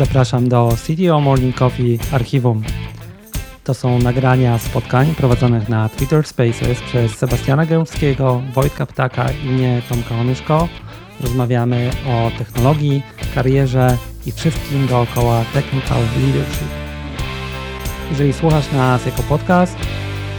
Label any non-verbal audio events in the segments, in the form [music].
Zapraszam do CTO Morning Coffee archiwum. To są nagrania spotkań prowadzonych na Twitter Spaces przez Sebastiana Gębskiego, Wojtka Ptaka i mnie, Tomka Onyszko. Rozmawiamy o technologii, karierze i wszystkim dookoła technical leadership. Jeżeli słuchasz nas jako podcast,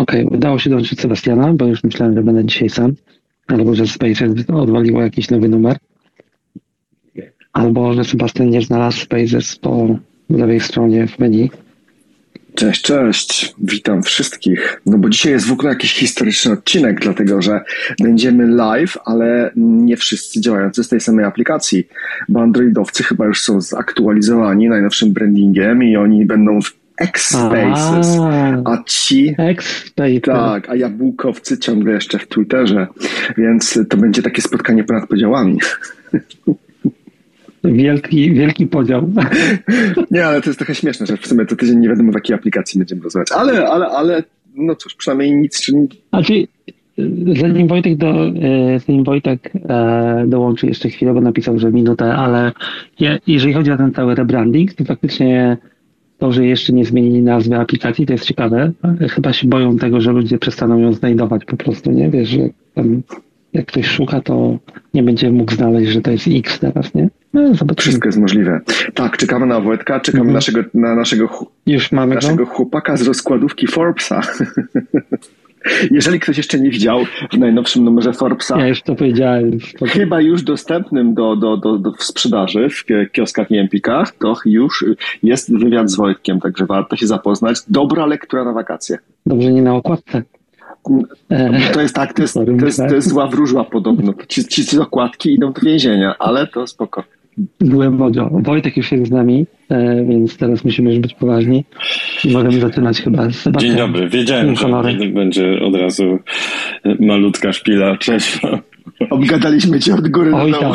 Okej, okay, udało się dołączyć Sebastiana, bo już myślałem, że będę dzisiaj sam. Albo że Spaces odwaliło jakiś nowy numer. Albo że Sebastian nie znalazł Spaces po lewej stronie w menu. Cześć, cześć. Witam wszystkich. No bo dzisiaj jest w ogóle jakiś historyczny odcinek, dlatego że będziemy live, ale nie wszyscy działający z tej samej aplikacji, bo androidowcy chyba już są zaktualizowani najnowszym brandingiem i oni będą w X-Spaces, a ci... X-Spaces. Tak, a jabłkowcy ciągle jeszcze w Twitterze, więc to będzie takie spotkanie ponad podziałami. Wielki, wielki podział. [laughs] Nie, ale to jest trochę śmieszne, że w sumie to tydzień nie wiadomo w jakiej aplikacji będziemy rozmawiać. Ale, ale, ale, no cóż, przynajmniej nic. Czy... Znaczy, zanim Wojtek, do, e, zanim Wojtek e, dołączy jeszcze chwilę, bo napisał, że minutę, ale jeżeli chodzi o ten cały rebranding, to faktycznie to, że jeszcze nie zmienili nazwy aplikacji, to jest ciekawe. Chyba się boją tego, że ludzie przestaną ją znajdować po prostu, nie? Wiesz, że tam jak ktoś szuka, to nie będzie mógł znaleźć, że to jest X teraz, nie? No, Wszystko jest możliwe. Tak, czekamy na Wojtka, czekamy mhm. naszego, na naszego, Już mamy naszego chłopaka z rozkładówki Forbesa. [laughs] Jeżeli ktoś jeszcze nie widział w najnowszym numerze Forbesa. Ja już to powiedziałem. Chyba już dostępnym do, do, do, do w sprzedaży w kioskach i empikach, to już jest wywiad z Wojtkiem, także warto się zapoznać. Dobra lektura na wakacje. Dobrze, nie na okładce. To jest tak, to jest, to jest, to jest zła wróżba podobno. Ci, ci, ci okładki idą do więzienia, ale to spoko. Byłem wodzio. Wojtek już jest z nami, e, więc teraz musimy już być poważni i możemy zaczynać chyba z Dzień dobry. Wiedziałem, że będzie od razu malutka szpila. Cześć. Obgadaliśmy cię od góry Oj, do dołu.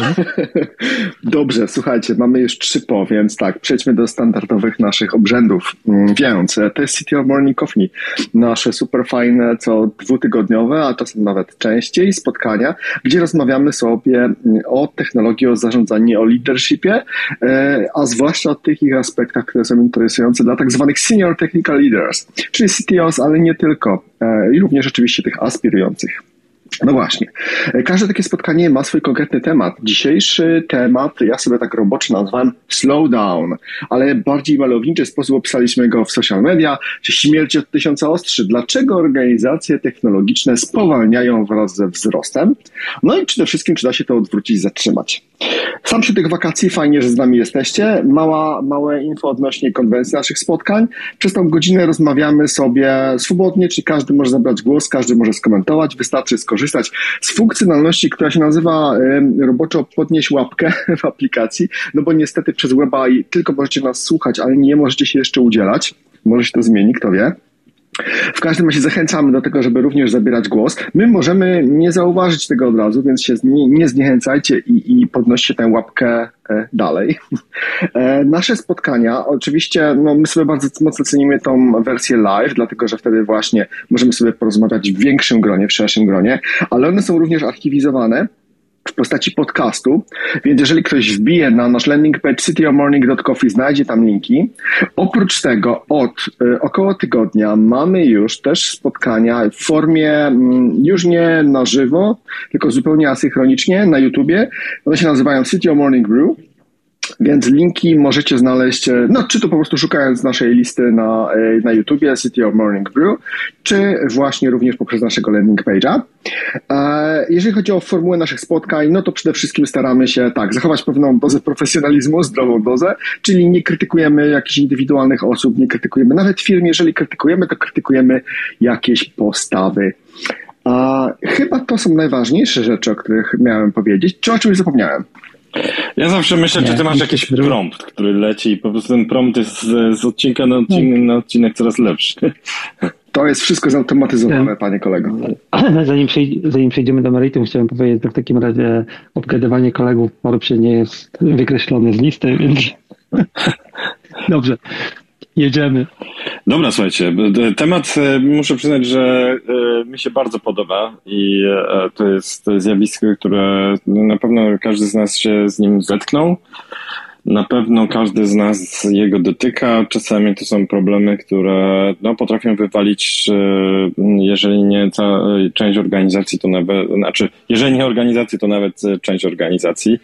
[laughs] Dobrze, słuchajcie, mamy już trzy po, więc tak, przejdźmy do standardowych naszych obrzędów. Mm, więc to jest City of Morning Coffee. Nasze super fajne, co dwutygodniowe, a czasem nawet częściej spotkania, gdzie rozmawiamy sobie mm, o technologii, o zarządzaniu, o leadershipie, e, a zwłaszcza o tych ich aspektach, które są interesujące dla tak zwanych senior technical leaders, czyli CTOs, ale nie tylko, e, i również oczywiście tych aspirujących. No właśnie. Każde takie spotkanie ma swój konkretny temat. Dzisiejszy temat, ja sobie tak roboczy nazwałem slowdown, ale bardziej malowniczy sposób opisaliśmy go w social media, czy śmierć od tysiąca ostrzy. Dlaczego organizacje technologiczne spowalniają wraz ze wzrostem? No i przede wszystkim, czy da się to odwrócić, zatrzymać. Sam przy tych wakacji, fajnie, że z nami jesteście. Mała, małe info odnośnie konwencji naszych spotkań. Przez tą godzinę rozmawiamy sobie swobodnie, czyli każdy może zabrać głos, każdy może skomentować, wystarczy skorzystać z funkcjonalności, która się nazywa roboczo podnieść łapkę [laughs] w aplikacji, no bo niestety przez weba tylko możecie nas słuchać, ale nie możecie się jeszcze udzielać. Może się to zmieni, kto wie. W każdym razie zachęcamy do tego, żeby również zabierać głos. My możemy nie zauważyć tego od razu, więc się nie, nie zniechęcajcie i, i podnoście tę łapkę e, dalej. E, nasze spotkania, oczywiście, no my sobie bardzo mocno cenimy tą wersję live, dlatego że wtedy właśnie możemy sobie porozmawiać w większym gronie, w szerszym gronie, ale one są również archiwizowane w postaci podcastu, więc jeżeli ktoś wbije na nasz landing page cityofmorning.coffee, znajdzie tam linki. Oprócz tego od y, około tygodnia mamy już też spotkania w formie mm, już nie na żywo, tylko zupełnie asynchronicznie na YouTubie. One się nazywają City of Morning Brew. Więc linki możecie znaleźć, e, no czy to po prostu szukając naszej listy na, e, na YouTubie City of Morning Brew, czy właśnie również poprzez naszego landing page'a. E, jeżeli chodzi o formułę naszych spotkań, no to przede wszystkim staramy się tak, zachować pewną dozę profesjonalizmu, zdrową dozę, czyli nie krytykujemy jakichś indywidualnych osób, nie krytykujemy nawet firm, jeżeli krytykujemy, to krytykujemy jakieś postawy. A chyba to są najważniejsze rzeczy, o których miałem powiedzieć. Czy o czymś zapomniałem? Ja zawsze myślę, nie, czy ty masz jakiś prompt, który leci i po prostu ten prompt jest z, z odcinka na odcinek, na odcinek coraz lepszy. To jest wszystko zautomatyzowane, ja. panie kolego. [clears throat] Zanim, zanim przejdziemy do meritum, chciałem powiedzieć, że w takim razie obgadywanie kolegów w nie jest wykreślone z listy, więc [laughs] dobrze. Jedziemy. Dobra, słuchajcie, temat e, muszę przyznać, że e, mi się bardzo podoba i e, to jest zjawisko, które na pewno każdy z nas się z nim zetknął. Na pewno każdy z nas jego dotyka. Czasami to są problemy, które no, potrafią wywalić, jeżeli nie cała, część organizacji, to nawet, znaczy, jeżeli nie organizacji, to nawet część organizacji.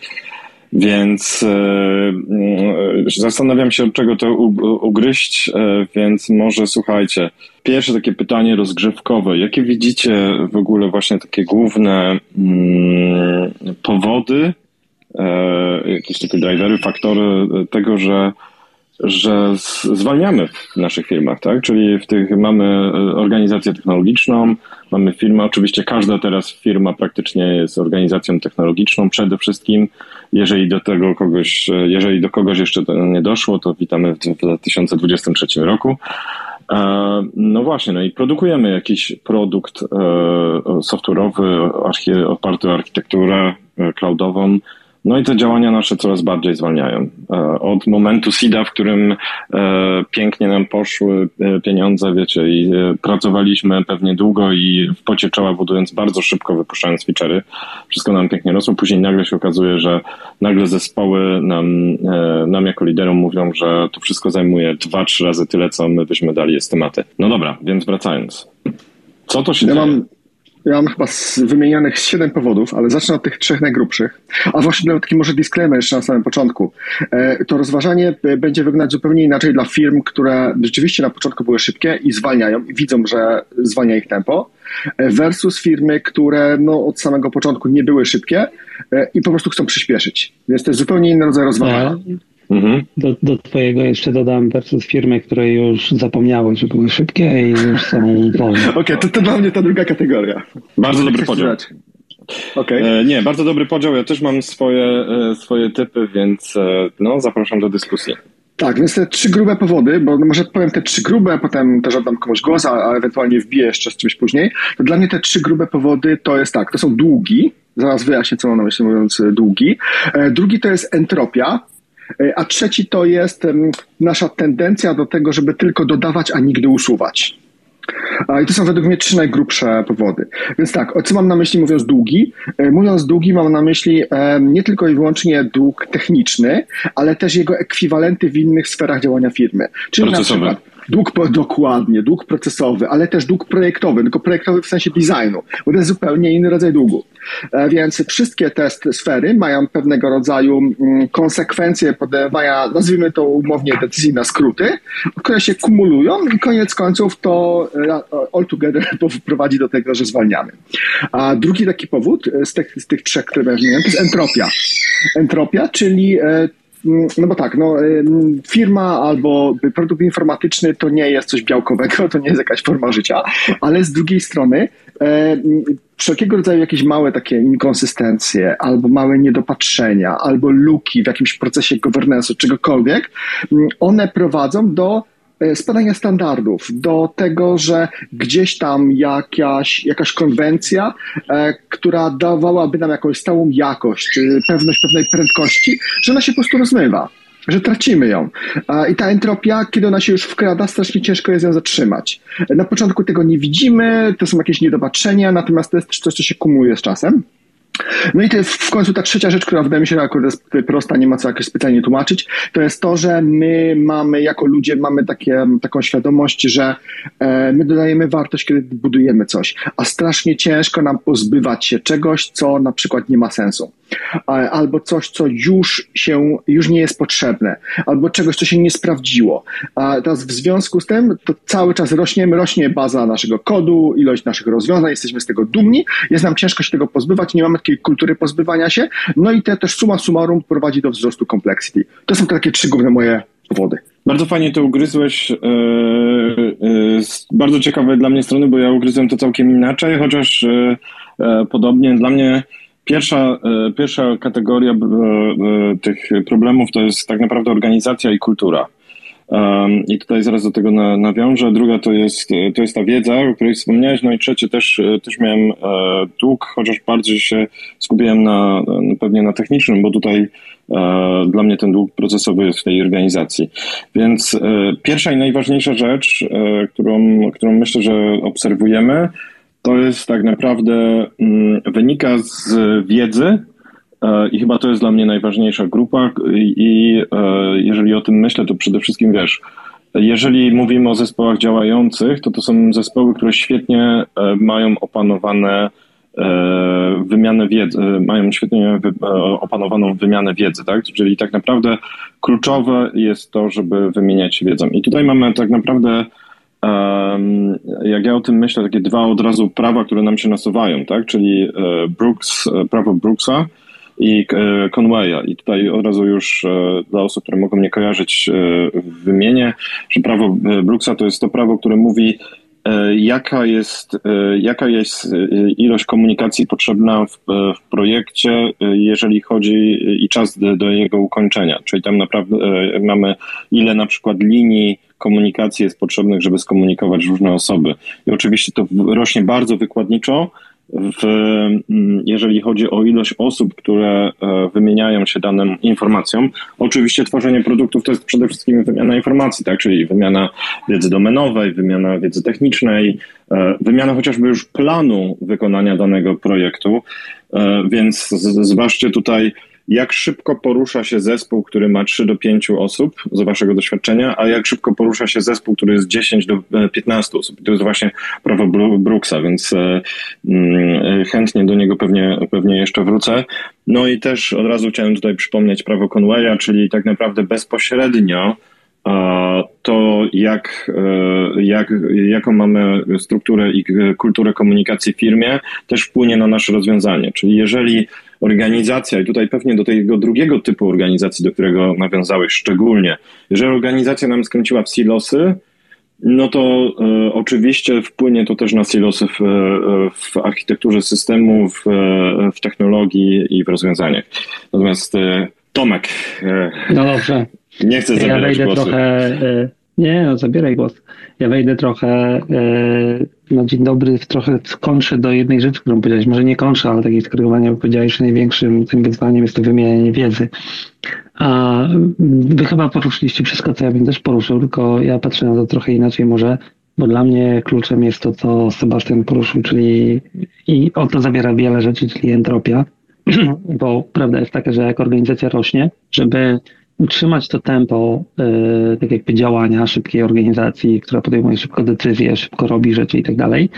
Więc e, mm, zastanawiam się, od czego to ugryźć, e, więc może słuchajcie. Pierwsze takie pytanie rozgrzewkowe. Jakie widzicie w ogóle właśnie takie główne mm, powody, e, jakieś takie drivery, faktory tego, że że zwalniamy w naszych firmach, tak? Czyli w tych mamy organizację technologiczną, mamy firmę, oczywiście każda teraz firma praktycznie jest organizacją technologiczną przede wszystkim, jeżeli do tego kogoś, jeżeli do kogoś jeszcze nie doszło, to witamy w 2023 roku. E, no właśnie, no i produkujemy jakiś produkt e, software'owy oparty o architekturę e, cloudową, no i te działania nasze coraz bardziej zwalniają. E, od momentu SIDA, w którym e, pięknie nam poszły e, pieniądze, wiecie, i pracowaliśmy pewnie długo i w pocie czoła budując bardzo szybko, wypuszczając feature'y, wszystko nam pięknie rosło. Później nagle się okazuje, że nagle zespoły nam, nam jako liderom mówią, że to wszystko zajmuje dwa, trzy razy tyle, co my byśmy dali estymaty. No dobra, więc wracając. Co to się ja dzieje? Mam ja mam chyba z wymienianych siedem powodów, ale zacznę od tych trzech najgrubszych. A właśnie taki może disclaimer jeszcze na samym początku. E, to rozważanie będzie wyglądać zupełnie inaczej dla firm, które rzeczywiście na początku były szybkie i zwalniają i widzą, że zwalnia ich tempo, e, versus firmy, które no, od samego początku nie były szybkie e, i po prostu chcą przyspieszyć. Więc to jest zupełnie inny rodzaj rozważania. Mhm. Do, do twojego jeszcze dodam versus firmy, które już zapomniały, że były szybkie i już są wolne. [laughs] Okej, okay, to, to dla mnie ta druga kategoria. Bardzo dobry podział. Okay. E, nie, bardzo dobry podział. Ja też mam swoje, e, swoje typy, więc e, no, zapraszam do dyskusji. Tak, więc te trzy grube powody, bo może powiem te trzy grube, a potem też oddam komuś głos, a, a ewentualnie wbiję jeszcze z czymś później. To dla mnie te trzy grube powody to jest tak, to są długi, zaraz wyjaśnię, co mam na myśli mówiąc długi. Drugi to jest entropia, a trzeci to jest nasza tendencja do tego, żeby tylko dodawać, a nigdy usuwać. I to są według mnie trzy najgrubsze powody. Więc tak, co mam na myśli mówiąc długi? E, mówiąc długi mam na myśli nie tylko i wyłącznie dług techniczny, ale też jego ekwiwalenty w innych sferach działania firmy. Czyli Procesowy. na przykład Dług, dokładnie, dług procesowy, ale też dług projektowy, tylko projektowy w sensie designu, bo to jest zupełnie inny rodzaj długu. E, więc wszystkie te sfery mają pewnego rodzaju mm, konsekwencje podejmowania, nazwijmy to umownie, decyzji na skróty, które się kumulują i koniec końców to e, all together [laughs] prowadzi do tego, że zwalniamy. A drugi taki powód z tych, z tych trzech, które wymieniłem, to jest entropia. Entropia, czyli e, no bo tak, no, firma albo produkt informatyczny to nie jest coś białkowego, to nie jest jakaś forma życia, ale z drugiej strony e, wszelkiego rodzaju jakieś małe takie inkonsystencje, albo małe niedopatrzenia, albo luki w jakimś procesie governance, czegokolwiek, one prowadzą do spadania standardów, do tego, że gdzieś tam jakaś, jakaś konwencja, e, która dawałaby nam jakąś stałą jakość, pewność pewnej prędkości, że ona się po prostu rozmywa że tracimy ją. I ta entropia, kiedy ona się już wkrada, strasznie ciężko jest ją zatrzymać. Na początku tego nie widzimy, to są jakieś niedopatrzenia, natomiast to jest coś, co się kumuluje z czasem. No i to jest w końcu ta trzecia rzecz, która wydaje mi się akurat jest prosta, nie ma co jakoś specjalnie tłumaczyć, to jest to, że my mamy jako ludzie mamy takie, taką świadomość, że e, my dodajemy wartość, kiedy budujemy coś, a strasznie ciężko nam pozbywać się czegoś, co na przykład nie ma sensu. Albo coś, co już się, już nie jest potrzebne, albo czegoś, co się nie sprawdziło. A teraz w związku z tym, to cały czas rośnie, rośnie baza naszego kodu, ilość naszych rozwiązań, jesteśmy z tego dumni, jest nam ciężko się tego pozbywać, nie mamy takiej kultury pozbywania się, no i te też suma summarum prowadzi do wzrostu complexity. To są takie trzy główne moje powody. Bardzo fajnie to ugryzłeś. Yy, yy, z bardzo ciekawe dla mnie strony, bo ja ugryzłem to całkiem inaczej, chociaż podobnie dla mnie Pierwsza, pierwsza kategoria tych problemów to jest tak naprawdę organizacja i kultura. I tutaj zaraz do tego nawiążę. Druga to jest, to jest ta wiedza, o której wspomniałeś. No i trzecie też, też miałem dług, chociaż bardziej się skupiłem na, pewnie na technicznym, bo tutaj dla mnie ten dług procesowy jest w tej organizacji. Więc pierwsza i najważniejsza rzecz, którą, którą myślę, że obserwujemy, to jest tak naprawdę mm, wynika z wiedzy, E, I chyba to jest dla mnie najważniejsza grupa. I e, jeżeli o tym myślę, to przede wszystkim wiesz, jeżeli mówimy o zespołach działających, to to są zespoły, które świetnie e, mają opanowane wymianę wiedzy, mają świetnie opanowaną wymianę wiedzy, tak? Czyli tak naprawdę kluczowe jest to, żeby wymieniać się wiedzą. I tutaj mamy tak naprawdę jak ja o tym myślę, takie dwa od razu prawa, które nam się nasuwają, tak? Czyli Brooks, prawo Brooksa, i e, Conwaya. I tutaj od razu już e, dla osób, które mogą mnie kojarzyć, e, wymienię, że prawo Brooksa to jest to prawo, które mówi, jaka jest, jaka jest ilość komunikacji potrzebna w, w projekcie, jeżeli chodzi i czas do, do jego ukończenia. Czyli tam naprawdę mamy ile na przykład linii komunikacji jest potrzebnych, żeby skomunikować różne osoby. I oczywiście to rośnie bardzo wykładniczo, w, mm, jeżeli chodzi o ilość osób, które e, wymieniają się daną informacją. Oczywiście tworzenie produktów to jest przede wszystkim wymiana informacji, tak? czyli wymiana wiedzy domenowej, wymiana wiedzy technicznej, e, wymiana chociażby już planu wykonania danego projektu, e, więc zważcie tutaj jak szybko porusza się zespół, który ma 3 do 5 osób z waszego doświadczenia, a jak szybko porusza się zespół, który jest 10 do 15 e, osób. To jest właśnie prawo Brooksa, więc e, mm, chętnie do niego pewnie, pewnie jeszcze wrócę. No i też od razu chciałem tutaj przypomnieć prawo Conwaya, czyli tak naprawdę bezpośrednio to jak, e, jak, jaką mamy strukturę i kulturę komunikacji w firmie, też wpłynie na nasze rozwiązanie. Czyli jeżeli organizacja, i tutaj pewnie do tego drugiego typu organizacji, do którego nawiązałeś szczególnie, jeżeli organizacja nam skręciła w silosy, no to e, oczywiście wpłynie to też na silosy w, e, w architekturze systemu, w, w technologii i w rozwiązaniach. Natomiast e, Tomek. E, no dobrze. Nie chcę zabierać ja wejdę głosu. trochę. Nie, no zabieraj głos. Ja wejdę trochę e, na dzień dobry, trochę skończę do jednej rzeczy, którą powiedziałeś. Może nie kończę, ale takie skorygowanie, bo powiedziałeś, że największym tym wyzwaniem jest to wymienianie wiedzy. A wy chyba poruszyliście wszystko, co ja bym też poruszył, tylko ja patrzę na to trochę inaczej może, bo dla mnie kluczem jest to, co Sebastian poruszył, czyli i o to zawiera wiele rzeczy, czyli entropia. [clears throat] Bo prawda jest taka, że jak organizacja rośnie, żeby utrzymać to tempo, yy, tak jakby działania szybkiej organizacji, która podejmuje szybko decyzje, szybko robi rzeczy i tak dalej,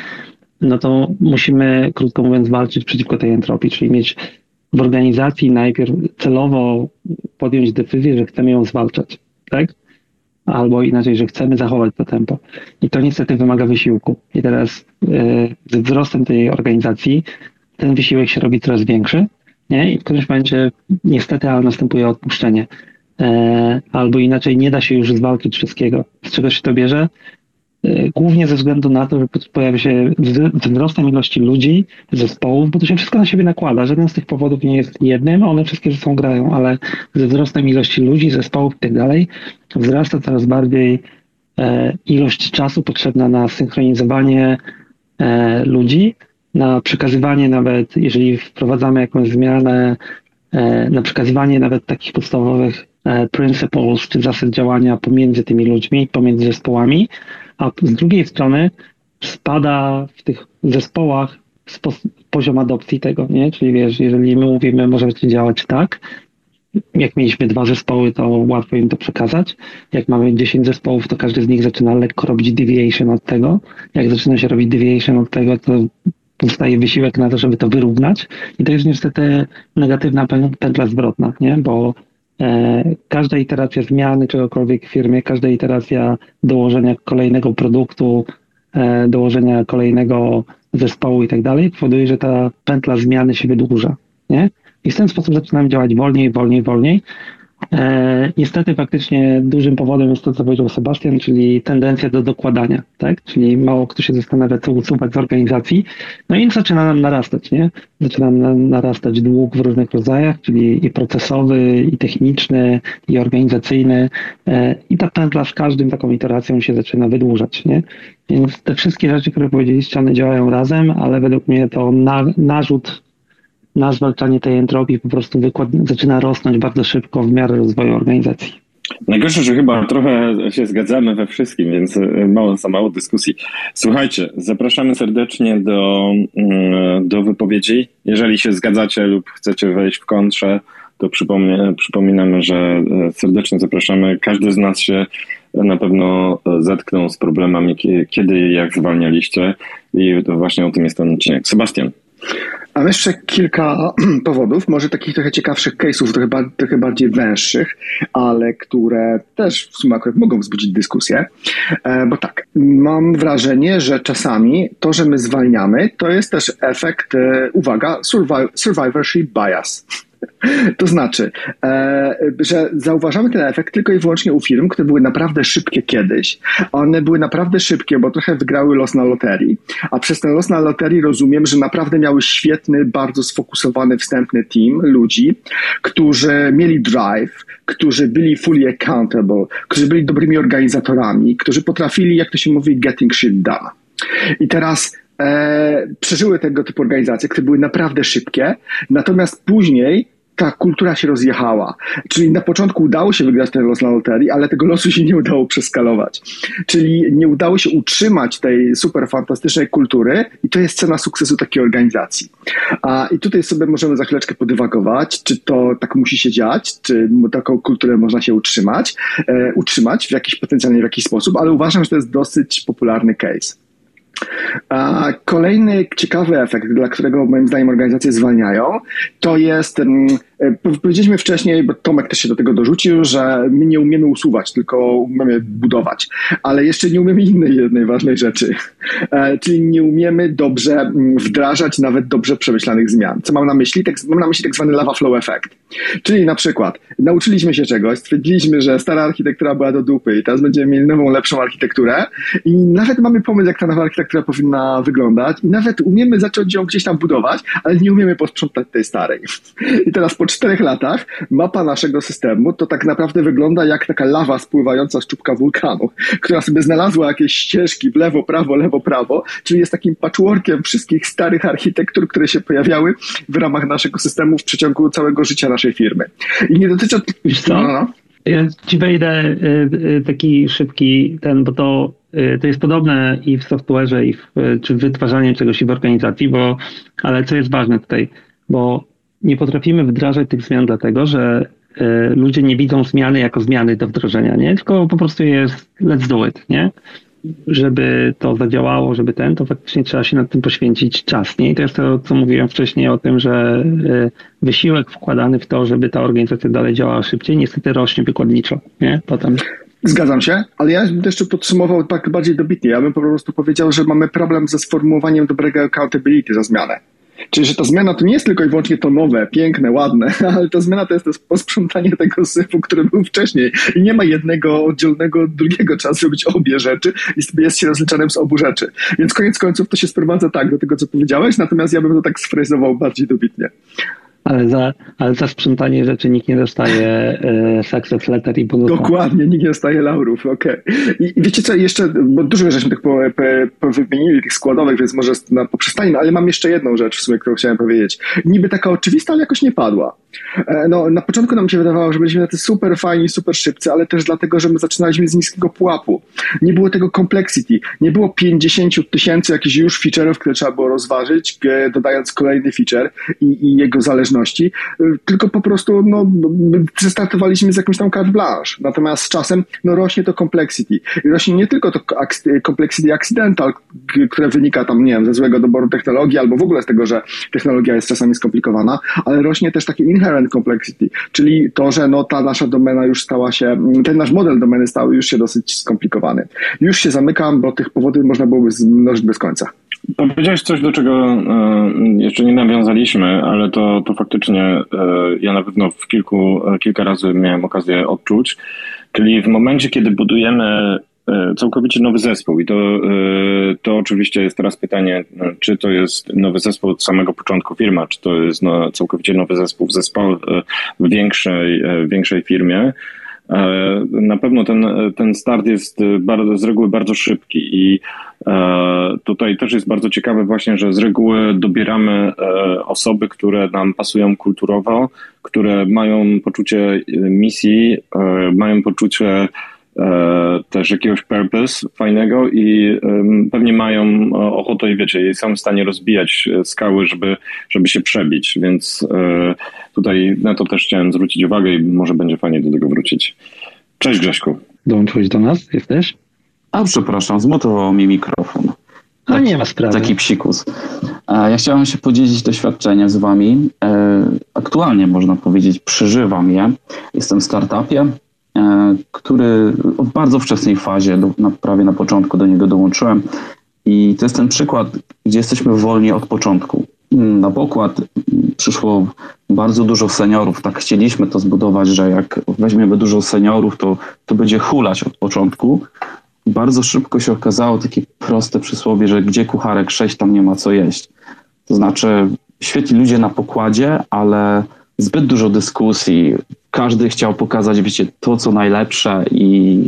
no to musimy, krótko mówiąc, walczyć przeciwko tej entropii, czyli mieć w organizacji najpierw celowo podjąć decyzję, że chcemy ją zwalczać, tak? Albo inaczej, że chcemy zachować to tempo. I to niestety wymaga wysiłku. I teraz yy, ze wzrostem tej organizacji ten wysiłek się robi coraz większy, nie? I w którymś momencie niestety, ale następuje odpuszczenie. E, albo inaczej nie da się już zwalczyć wszystkiego. Z czego się to bierze? E, głównie ze względu na to, że pojawia się wzrostem ilości ludzi, zespołów, bo to się wszystko na siebie nakłada. Żaden z tych powodów nie jest jednym, one wszystkie ze sobą grają, ale ze wzrostem ilości ludzi, zespołów i tak dalej wzrasta coraz bardziej e, ilość czasu potrzebna na synchronizowanie ludzi, na przekazywanie nawet, jeżeli wprowadzamy jakąś zmianę, na przekazywanie nawet takich podstawowych E, principles, czy zasad działania pomiędzy tymi ludźmi, pomiędzy zespołami, a z drugiej strony spada w tych zespołach poziom adopcji tego, nie? Czyli wiesz, jeżeli my mówimy, możecie działać tak, jak mieliśmy dwa zespoły, to łatwo im to przekazać. Jak mamy 10 zespołów, to każdy z nich zaczyna lekko robić deviation od tego. Jak zaczyna się robić deviation od tego, to powstaje wysiłek na to, żeby to wyrównać. I to jest niestety negatywna pętla zwrotna, nie? Bo E, każda iteracja zmiany czegokolwiek w firmie, każda iteracja dołożenia kolejnego produktu, e, dołożenia kolejnego zespołu i tak dalej, powoduje, że ta pętla zmiany się wydłuża. Nie? I w ten sposób zaczynamy działać wolniej, wolniej, wolniej. E, niestety faktycznie dużym powodem jest to, co powiedział Sebastian, czyli tendencja do dokładania, tak? Czyli mało kto się zastanawia, co usuwać z organizacji, no i zaczyna nam narastać, nie? Zaczyna nam narastać dług w różnych rodzajach, czyli i procesowy, i techniczny, i organizacyjny e, i ta pętla z każdym taką iteracją się zaczyna wydłużać, nie? Więc te wszystkie rzeczy, które powiedzieliście, one działają razem, ale według mnie to na, narzut na zwalczanie tej entropii po prostu wykład zaczyna rosnąć bardzo szybko w miarę rozwoju organizacji. Najgorsze, że chyba trochę się zgadzamy we wszystkim, więc e, mało za mało dyskusji. Słuchajcie, zapraszamy serdecznie do, mm, do wypowiedzi. Jeżeli się zgadzacie lub chcecie wejść w kontrze, to przypominamy, że e, serdecznie zapraszamy. Każdy z nas się na pewno zetknął z problemami, kiedy jak zwalnialiście i właśnie o tym jest ten odcinek. Sebastian. Mam jeszcze kilka [clears throat] powodów, może takich trochę ciekawszych case'ów, trochę, trochę bardziej węższych, ale które też w sumie akurat mogą wzbudzić dyskusję. E, bo tak, mam wrażenie, że czasami to, że my zwalniamy, to jest też efekt, e, uwaga, survivorship bias. To znaczy, e, że zauważamy ten efekt tylko i wyłącznie u firm, które były naprawdę szybkie kiedyś. One były naprawdę szybkie, bo trochę wygrały los na loterii, a przez ten los na loterii rozumiem, że naprawdę miały świetny, bardzo sfokusowany wstępny team ludzi, którzy mieli drive, którzy byli fully accountable, którzy byli dobrymi organizatorami, którzy potrafili, jak to się mówi, getting shit done. I teraz e, przeżyły tego typu organizacje, które były naprawdę szybkie, natomiast później ta kultura się rozjechała. Czyli na początku udało się wygrać ten los na loterii, ale tego losu się nie udało przeskalować. Czyli nie udało się utrzymać tej super fantastycznej kultury i to jest cena sukcesu takiej organizacji. A, I tutaj sobie możemy za chwileczkę podywagować, czy to tak musi się dziać, czy taką kulturę można się utrzymać, e, utrzymać w jakiś potencjalnie w jakiś sposób, ale uważam, że to jest dosyć popularny case. Kolejny ciekawy efekt, dla którego moim zdaniem organizacje zwalniają, to jest mm, powiedzieliśmy wcześniej, bo Tomek też się do tego dorzucił, że my nie umiemy usuwać, tylko umiemy budować. Ale jeszcze nie umiemy innej jednej ważnej rzeczy. E, czyli nie umiemy dobrze mm, wdrażać nawet dobrze przemyślanych zmian. Co mam na myśli? Tak, mam na myśli tak zwany lava flow effect. Czyli na przykład nauczyliśmy się czegoś, stwierdziliśmy, że stara architektura była do dupy i teraz będziemy mieli nową, lepszą architekturę i nawet mamy pomysł, jak ta nowa architektura powinna wyglądać i nawet umiemy zacząć ją gdzieś tam budować, ale nie umiemy posprzątać tej starej. I teraz po czterech latach mapa naszego systemu to tak naprawdę wygląda jak taka lawa spływająca z czubka wulkanu, która sobie znalazła jakieś ścieżki w lewo, prawo, lewo, prawo, czyli jest takim patchworkiem wszystkich starych architektur, które się pojawiały w ramach naszego systemu w przeciągu całego życia naszej firmy. I nie dotyczy... co? No, no. Ja ci wejdę y, y, taki szybki ten, bo to, y, to jest podobne i w software'ze, i w, czy w wytwarzaniu czegoś i w organizacji, bo, ale co jest ważne tutaj, bo nie potrafimy wdrażać tych zmian dlatego, że e, ludzie nie widzą zmiany jako zmiany do wdrożenia, nie? Tylko po prostu jest let's do it, nie? Żeby to zadziałało, żeby ten, to faktycznie trzeba się nad tym poświęcić czas, nie? I to jest to, co mówiłem wcześniej o tym, że e, wysiłek wkładany w to, żeby ta organizacja dalej działała szybciej, niestety rośnie wykładniczo, nie? Potem Zgadzam się, ale ja bym jeszcze podsumował tak bardziej dobitnie. Ja bym po prostu powiedział, że mamy problem ze sformułowaniem dobrego accountability za zmianę. Czyli, że ta zmiana to nie jest tylko i wyłącznie to nowe, piękne, ładne, [laughs] ale ta zmiana to jest to posprzątanie tego syfu, który był wcześniej. I nie ma jednego oddzielnego, drugiego. Trzeba zrobić obie rzeczy i jest się rozliczanym z obu rzeczy. Więc koniec końców to się sprowadza tak do tego, co powiedziałeś, natomiast ja bym to tak sfrezował bardziej dobitnie. Ale za, ale za sprzątanie rzeczy nikt nie dostaje e, success letter i bonusa. Dokładnie, nikt nie dostaje laurów, okej. Okay. I, I, wiecie co, jeszcze, bo dużo żeśmy tych po, po, wymienili, tych składowych, więc może na, poprzestańmy, ale mam jeszcze jedną rzecz w sumie, którą chciałem powiedzieć. Niby taka oczywista, ale jakoś nie padła. E, no, na początku nam się wydawało, że byliśmy na te super fajni, super szybcy, ale też dlatego, że my zaczynaliśmy z niskiego pułapu. Nie było tego complexity, nie było 50 tysięcy jakichś już feature'ów, które trzeba było rozważyć, dodając kolejny feature i, i jego zależności, e, tylko po prostu no, startowaliśmy z jakimś tam carte blanche. Natomiast z czasem no, rośnie to complexity. I rośnie nie tylko to complexity accidental, które wynika tam, nie wiem, ze złego doboru technologii albo w ogóle z tego, że technologia jest czasami skomplikowana, ale rośnie też takie inherent complexity, czyli to, że no, ta nasza domena już stała się, ten nasz model domeny stał już się dosyć skomplikowany. Już się zamykam, bo tych powodów można byłoby mnożyć bez końca. Powiedziałeś coś, do czego e, jeszcze nie nawiązaliśmy, ale to, to faktycznie e, ja na pewno w kilku, kilka razy miałem okazję odczuć. Czyli w momencie, kiedy budujemy całkowicie nowy zespół i to, to oczywiście jest teraz pytanie, czy to jest nowy zespół od samego początku firma, czy to jest no, całkowicie nowy zespół w zespole w większej, większej firmie. Na pewno ten, ten start jest bardzo, z reguły bardzo szybki i e, tutaj też jest bardzo ciekawe właśnie, że z reguły dobieramy e, osoby, które nam pasują kulturowo, które mają poczucie misji, e, mają poczucie E, też jakiegoś purpose fajnego i pewnie mają ochotę i wiecie, są w stanie rozbijać e, skały, żeby, żeby się przebić, więc e, tutaj na to też chciałem zwrócić uwagę i może będzie fajnie do tego wrócić. Cześć Grześku. Dołączyłeś do nas? Jesteś? A przepraszam, zmutował mi mikrofon. A nie ma sprawy. Taki psikus. Ja chciałem się podzielić doświadczeniem z wami. Aktualnie można powiedzieć, przeżywam je. Jestem w startupie, E, który w bardzo wczesnej fazie, prawie na początku do niego dołączyłem. I to jest ten przykład, gdzie jesteśmy wolni od początku. Na pokład przyszło bardzo dużo seniorów. Tak chcieliśmy to zbudować, że jak weźmiemy dużo seniorów, to, to będzie hulać od początku. Bardzo szybko się okazało takie proste przysłowie, że gdzie kucharek sześć, tam nie ma co jeść. To znaczy, świetni ludzie na pokładzie, ale zbyt dużo dyskusji. Każdy chciał pokazać, wiecie, to co najlepsze i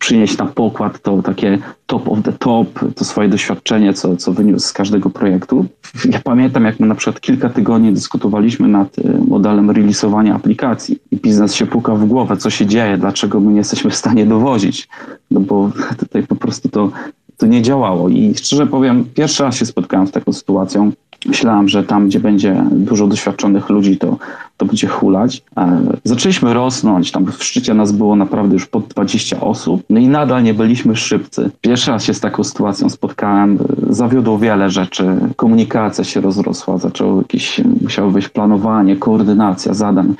przynieść na pokład to takie top of the top, to swoje doświadczenie, co, co wyniósł z każdego projektu. Ja pamiętam, jak my na przykład kilka tygodni dyskutowaliśmy nad y, modelem releasowania aplikacji. I biznes się puka w głowę, co się dzieje, dlaczego my nie jesteśmy w stanie dowozić, no bo [laughs] tutaj po prostu to, to nie działało. I szczerze powiem, pierwszy raz się spotkałem z taką sytuacją, Myślałem, że tam, gdzie będzie dużo doświadczonych ludzi, to, to będzie hulać. E, zaczęliśmy rosnąć, tam w szczycie nas było naprawdę już pod 20 osób, no i nadal nie byliśmy szybcy. Pierwszy raz się z taką sytuacją spotkałem, zawiodło wiele rzeczy, komunikacja się rozrosła, zaczęło jakieś, musiało być planowanie, koordynacja zadań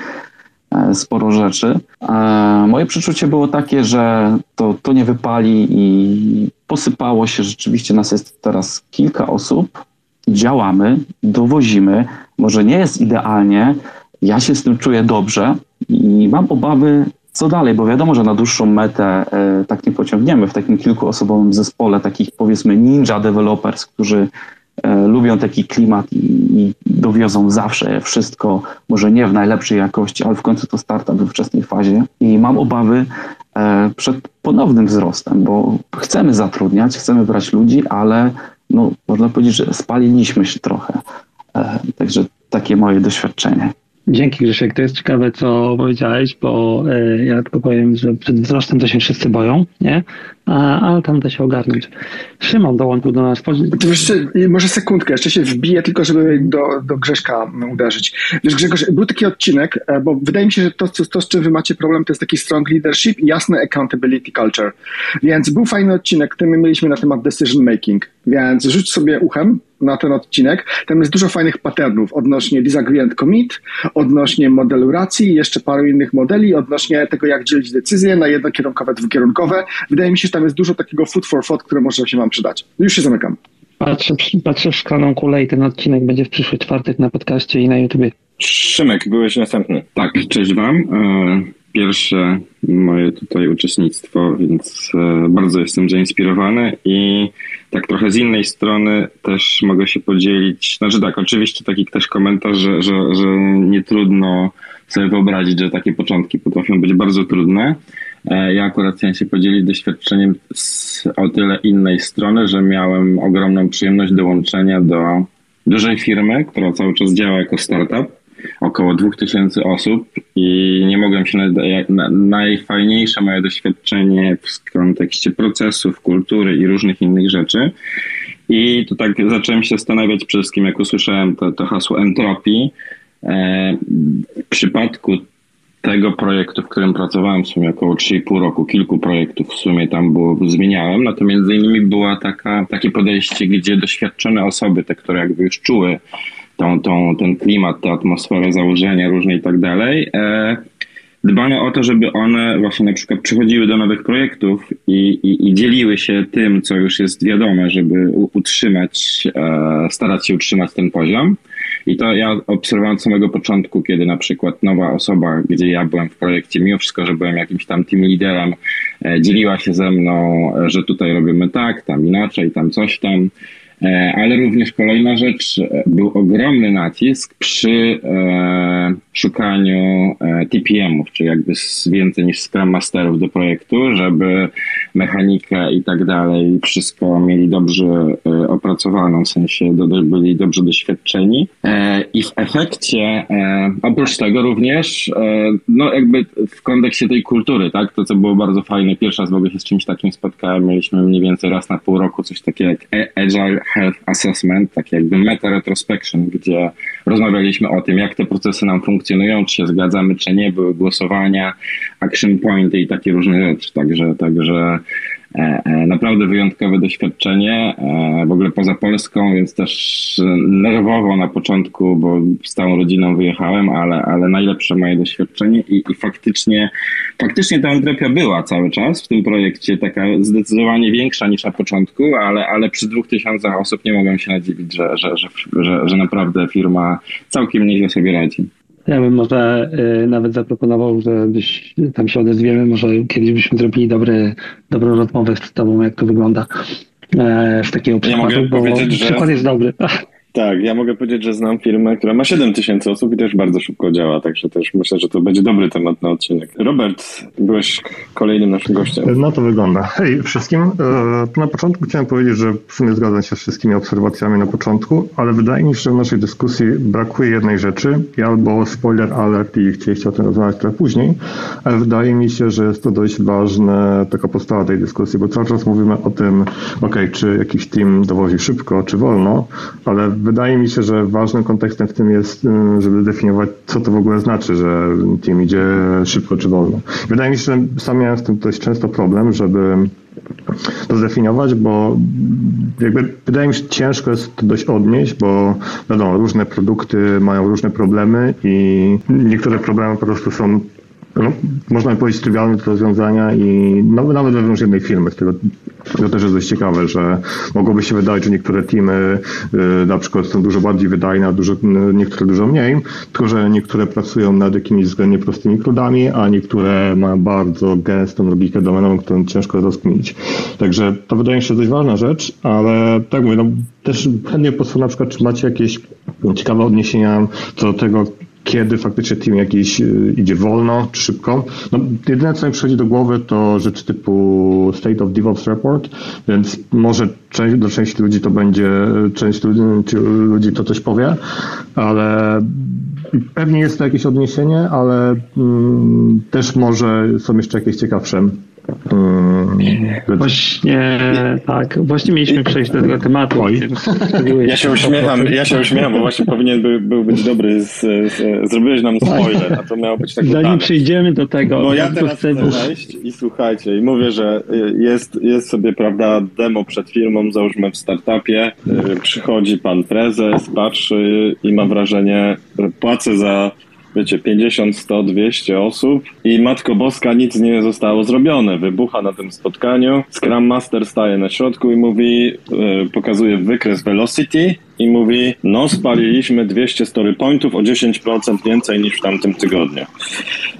e, sporo rzeczy. E, moje przeczucie było takie, że to, to nie wypali i posypało się. Rzeczywiście nas jest teraz kilka osób, działamy, dowozimy. Może nie jest idealnie, ja się z tym czuję dobrze i mam obawy, co dalej, bo wiadomo, że na dłuższą metę e, tak nie pociągniemy w takim kilkuosobowym zespole, takich powiedzmy ninja developers, którzy e, lubią taki klimat i, dowiozą zawsze wszystko, może nie w najlepszej jakości, ale w końcu to startup we wczesnej fazie. I mam obawy e, przed ponownym wzrostem, bo chcemy zatrudniać, chcemy brać ludzi, ale no, można powiedzieć, że spaliliśmy się trochę. Także takie moje doświadczenie. Dzięki Grzesiek, to jest ciekawe, co powiedziałeś, bo e, ja tylko powiem, że przed wzrostem to się wszyscy boją, nie? A, ale tam da się ogarnąć. Szymon dołączył do nas. Jeszcze, może sekundkę, jeszcze się wbiję, tylko żeby do, do Grześka uderzyć. Wiesz Grzegorz, był taki odcinek, e, bo wydaje mi się, że to, to, z czym wy macie problem, to jest taki strong leadership i jasny accountability culture. Więc był fajny odcinek, który my mieliśmy na temat decision making, więc rzuć sobie uchem, na ten odcinek. Tam jest dużo fajnych patternów odnośnie disagree and commit, odnośnie modelu racji, jeszcze paru innych modeli, odnośnie tego, jak dzielić decyzje na jednokierunkowe, dwukierunkowe. Wydaje mi się, że tam jest dużo takiego food for thought, które może się Wam przydać. Już się zamykam. Patrzę, patrzę w szklaną kulę i ten odcinek będzie w przyszły czwartek na podcaście i na YouTubie. Szymek, byłeś następny. Tak, cześć Wam. E, pierwsze moje tutaj uczestnictwo, więc e, bardzo jestem zainspirowany i tak trochę z innej strony też mogę się podzielić. Znaczy tak, oczywiście taki też komentarz, że, że, że nie trudno sobie wyobrazić, że takie początki potrafią być bardzo trudne. E, ja akurat chciałem się podzielić doświadczeniem z o tyle innej strony, że miałem ogromną przyjemność dołączenia do dużej firmy, która cały czas działa jako startup około 2000 osób i nie mogłem się na, na, najfajniejsze moje doświadczenie w kontekście procesów, kultury i różnych innych rzeczy. I to tak zacząłem się zastanawiać przede wszystkim, jak usłyszałem to, to hasło entropii. E, w przypadku tego projektu, w którym pracowałem w sumie około 3,5 roku, kilku projektów w sumie tam było, zmieniałem, no to między innymi była taka, takie podejście, gdzie doświadczone osoby, te, które jakby już czuły tą, tą, ten klimat, tę atmosferę, założenia różne i tak dalej, e, dbano o to, żeby one właśnie na przykład przychodziły do nowych projektów i, i, i dzieliły się tym, co już jest wiadome, żeby utrzymać, e, starać się utrzymać ten poziom. I to ja obserwowałem od samego początku, kiedy na przykład nowa osoba, gdzie ja byłem w projekcie, mimo wszystko, że byłem jakimś tam team liderem, e, dzieliła się ze mną, że tutaj robimy tak, tam inaczej, tam coś tam. E, ale również kolejna rzecz, e, był ogromny nacisk przy e, szukaniu e, TPM-ów, czyli jakby więcej niż Scrum Masterów do projektu, żeby mechanikę i tak dalej wszystko mieli dobrze e, opracowaną, w sensie do, byli dobrze doświadczeni. E, I w efekcie, oprócz tego również, no jakby w kontekście tej kultury, tak, to co było bardzo fajne, pierwszy raz w ogóle się z czymś takim spotkałem, mieliśmy mniej więcej raz na pół roku coś takiego jak Agile Health Assessment, tak jakby meta-retrospection, gdzie rozmawialiśmy o tym, jak te procesy nam funkcjonują, czy się zgadzamy, czy nie, były głosowania, action pointy i takie różne rzeczy. Także, także naprawdę wyjątkowe doświadczenie, e, w ogóle poza Polską, więc też nerwowo na początku, bo z całą rodziną wyjechałem, ale, ale najlepsze moje doświadczenie i, i faktycznie, faktycznie ta entropia była cały czas w tym projekcie, taka zdecydowanie większa niż na początku, ale, ale przy dwóch tysiącach osób nie mogłem się nadziwić, że, że, że, że, że naprawdę firma całkiem nieźle sobie radzi. Ja bym może y, nawet zaproponował, że byś tam się odezwiemy, może kiedyś byśmy zrobili dobry, dobrą rozmowę z tobą, jak to wygląda e, w takiego przykładu, ja bo że... przykład jest dobry. [laughs] Tak, ja mogę powiedzieć, że znam firmę, która ma 7 tysięcy osób i też bardzo szybko działa, także też myślę, że to będzie dobry temat na odcinek. Robert, byłeś kolejnym naszym gościem. No to wygląda. Hej wszystkim. E, na początku chciałem powiedzieć, że w sumie zgadzam się z wszystkimi obserwacjami na początku, ale wydaje mi się, że w naszej dyskusji brakuje jednej rzeczy. Ja albo spoiler alert i chcieliście o tym rozmawiać trochę później, ale wydaje mi się, że jest to dość ważna taka postawa tej dyskusji, bo cały czas mówimy o tym, ok, czy jakiś team dowozi szybko, czy wolno, ale wydaje mi się, że ważnym kontekstem w tym jest, y, żeby definiować, co to w ogóle znaczy, że team idzie szybko czy wolno. Wydaje mi się, że sam miałem z tym dość często problem, żeby to zdefiniować, bo jakby wydaje mi się, ciężko jest to dość odnieść, bo wiadomo, różne produkty mają różne problemy i niektóre problemy po prostu są no, można powiedzieć, trywialne do rozwiązania i nawet, nawet wewnątrz jednej firmy. Tego, to też jest dość ciekawe, że mogłoby się wydawać, że niektóre teamy y, na przykład są dużo bardziej wydajne, a dużo, niektóre dużo mniej, tylko że niektóre pracują nad jakimiś względnie prostymi kludami, a niektóre mają bardzo gęstą logikę domenową, którą ciężko rozkminić. Także to wydaje mi się dość ważna rzecz, ale tak mówię, no, też chętnie posłucham na przykład, czy macie jakieś ciekawe odniesienia co do tego, kiedy faktycznie team jakiś y, idzie wolno czy szybko. No, jedyne, co mi przychodzi do głowy, to rzeczy typu State of DevOps Report, więc może część, do części ludzi to będzie, część ludzi, ludzi to coś powie, ale pewnie jest to jakieś odniesienie, ale mm, też może są jeszcze jakieś ciekawsze Hmm. Właśnie tak, właśnie mieliśmy przejść do tego tematu. Oj. Ja się uśmiecham, ja się uśmiecham, bo właśnie powinien był, był być dobry. Z, z, zrobiłeś nam spoiler, a to miało być tak. Zanim przejdziemy do tego. Bo ja teraz chcę wejść i słuchajcie, i mówię, że jest, jest sobie, prawda, demo przed firmą, załóżmy w startupie, przychodzi pan prezes, patrzy i ma wrażenie, że płacę za wiecie, 50, 100, 200 osób i Matko Boska nic nie zostało zrobione. Wybucha na tym spotkaniu. Scrum Master staje na środku i mówi, yy, pokazuje wykres velocity i mówi, no spaliliśmy 200 story pointów o 10% więcej niż w tamtym tygodniu.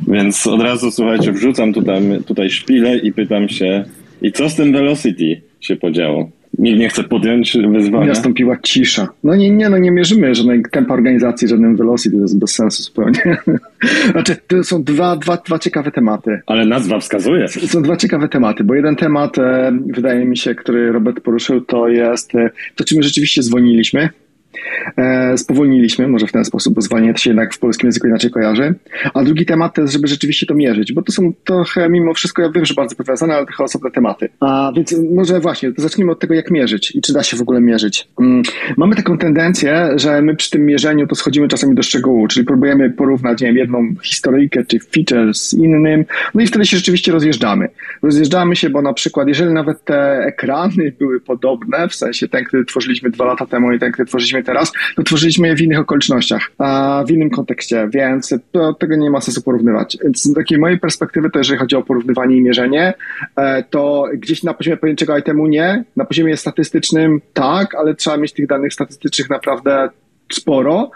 Więc od razu, słuchajcie, wrzucam tutaj, tutaj szpilę i pytam się, i co z tym velocity się podziało? Nikt nie chce podjąć wyzwania. Nastąpiła cisza. No nie, nie, no nie mierzymy żadnej tempa organizacji, żadnym velocity, to jest bez sensu zupełnie. [laughs] znaczy, to są dwa, dwa, dwa ciekawe tematy. Ale nazwa wskazuje. Są dwa ciekawe tematy, bo jeden temat, e, wydaje mi się, który Robert poruszył, to jest e, to, czy my rzeczywiście zwolniliśmy E, spowolniliśmy, może w ten sposób, bo zwalnianie to się jednak w polskim języku inaczej kojarzy. A drugi temat to jest, żeby rzeczywiście to mierzyć, bo to są trochę, mimo wszystko, ja wiem, że bardzo powiązane, ale trochę osobne tematy. A więc może właśnie, zacznijmy od tego, jak mierzyć i czy da się w ogóle mierzyć. Mm, mamy taką tendencję, że my przy tym mierzeniu to schodzimy czasami do szczegółu, czyli próbujemy porównać, nie wiem, jedną historyjkę czy feature z innym, no i wtedy się rzeczywiście rozjeżdżamy. Rozjeżdżamy się, bo na przykład, jeżeli nawet te ekrany były podobne, w sensie ten, który tworzyliśmy dwa lata temu i ten, który tworzyliśmy teraz, to tworzyliśmy je w innych okolicznościach, a w innym kontekście, więc to, tego nie ma sensu porównywać. Więc z takiej mojej perspektywy, to jeżeli chodzi o porównywanie i mierzenie, e, to gdzieś na poziomie pojedynczego itemu nie, na poziomie statystycznym tak, ale trzeba mieć tych danych statystycznych naprawdę sporo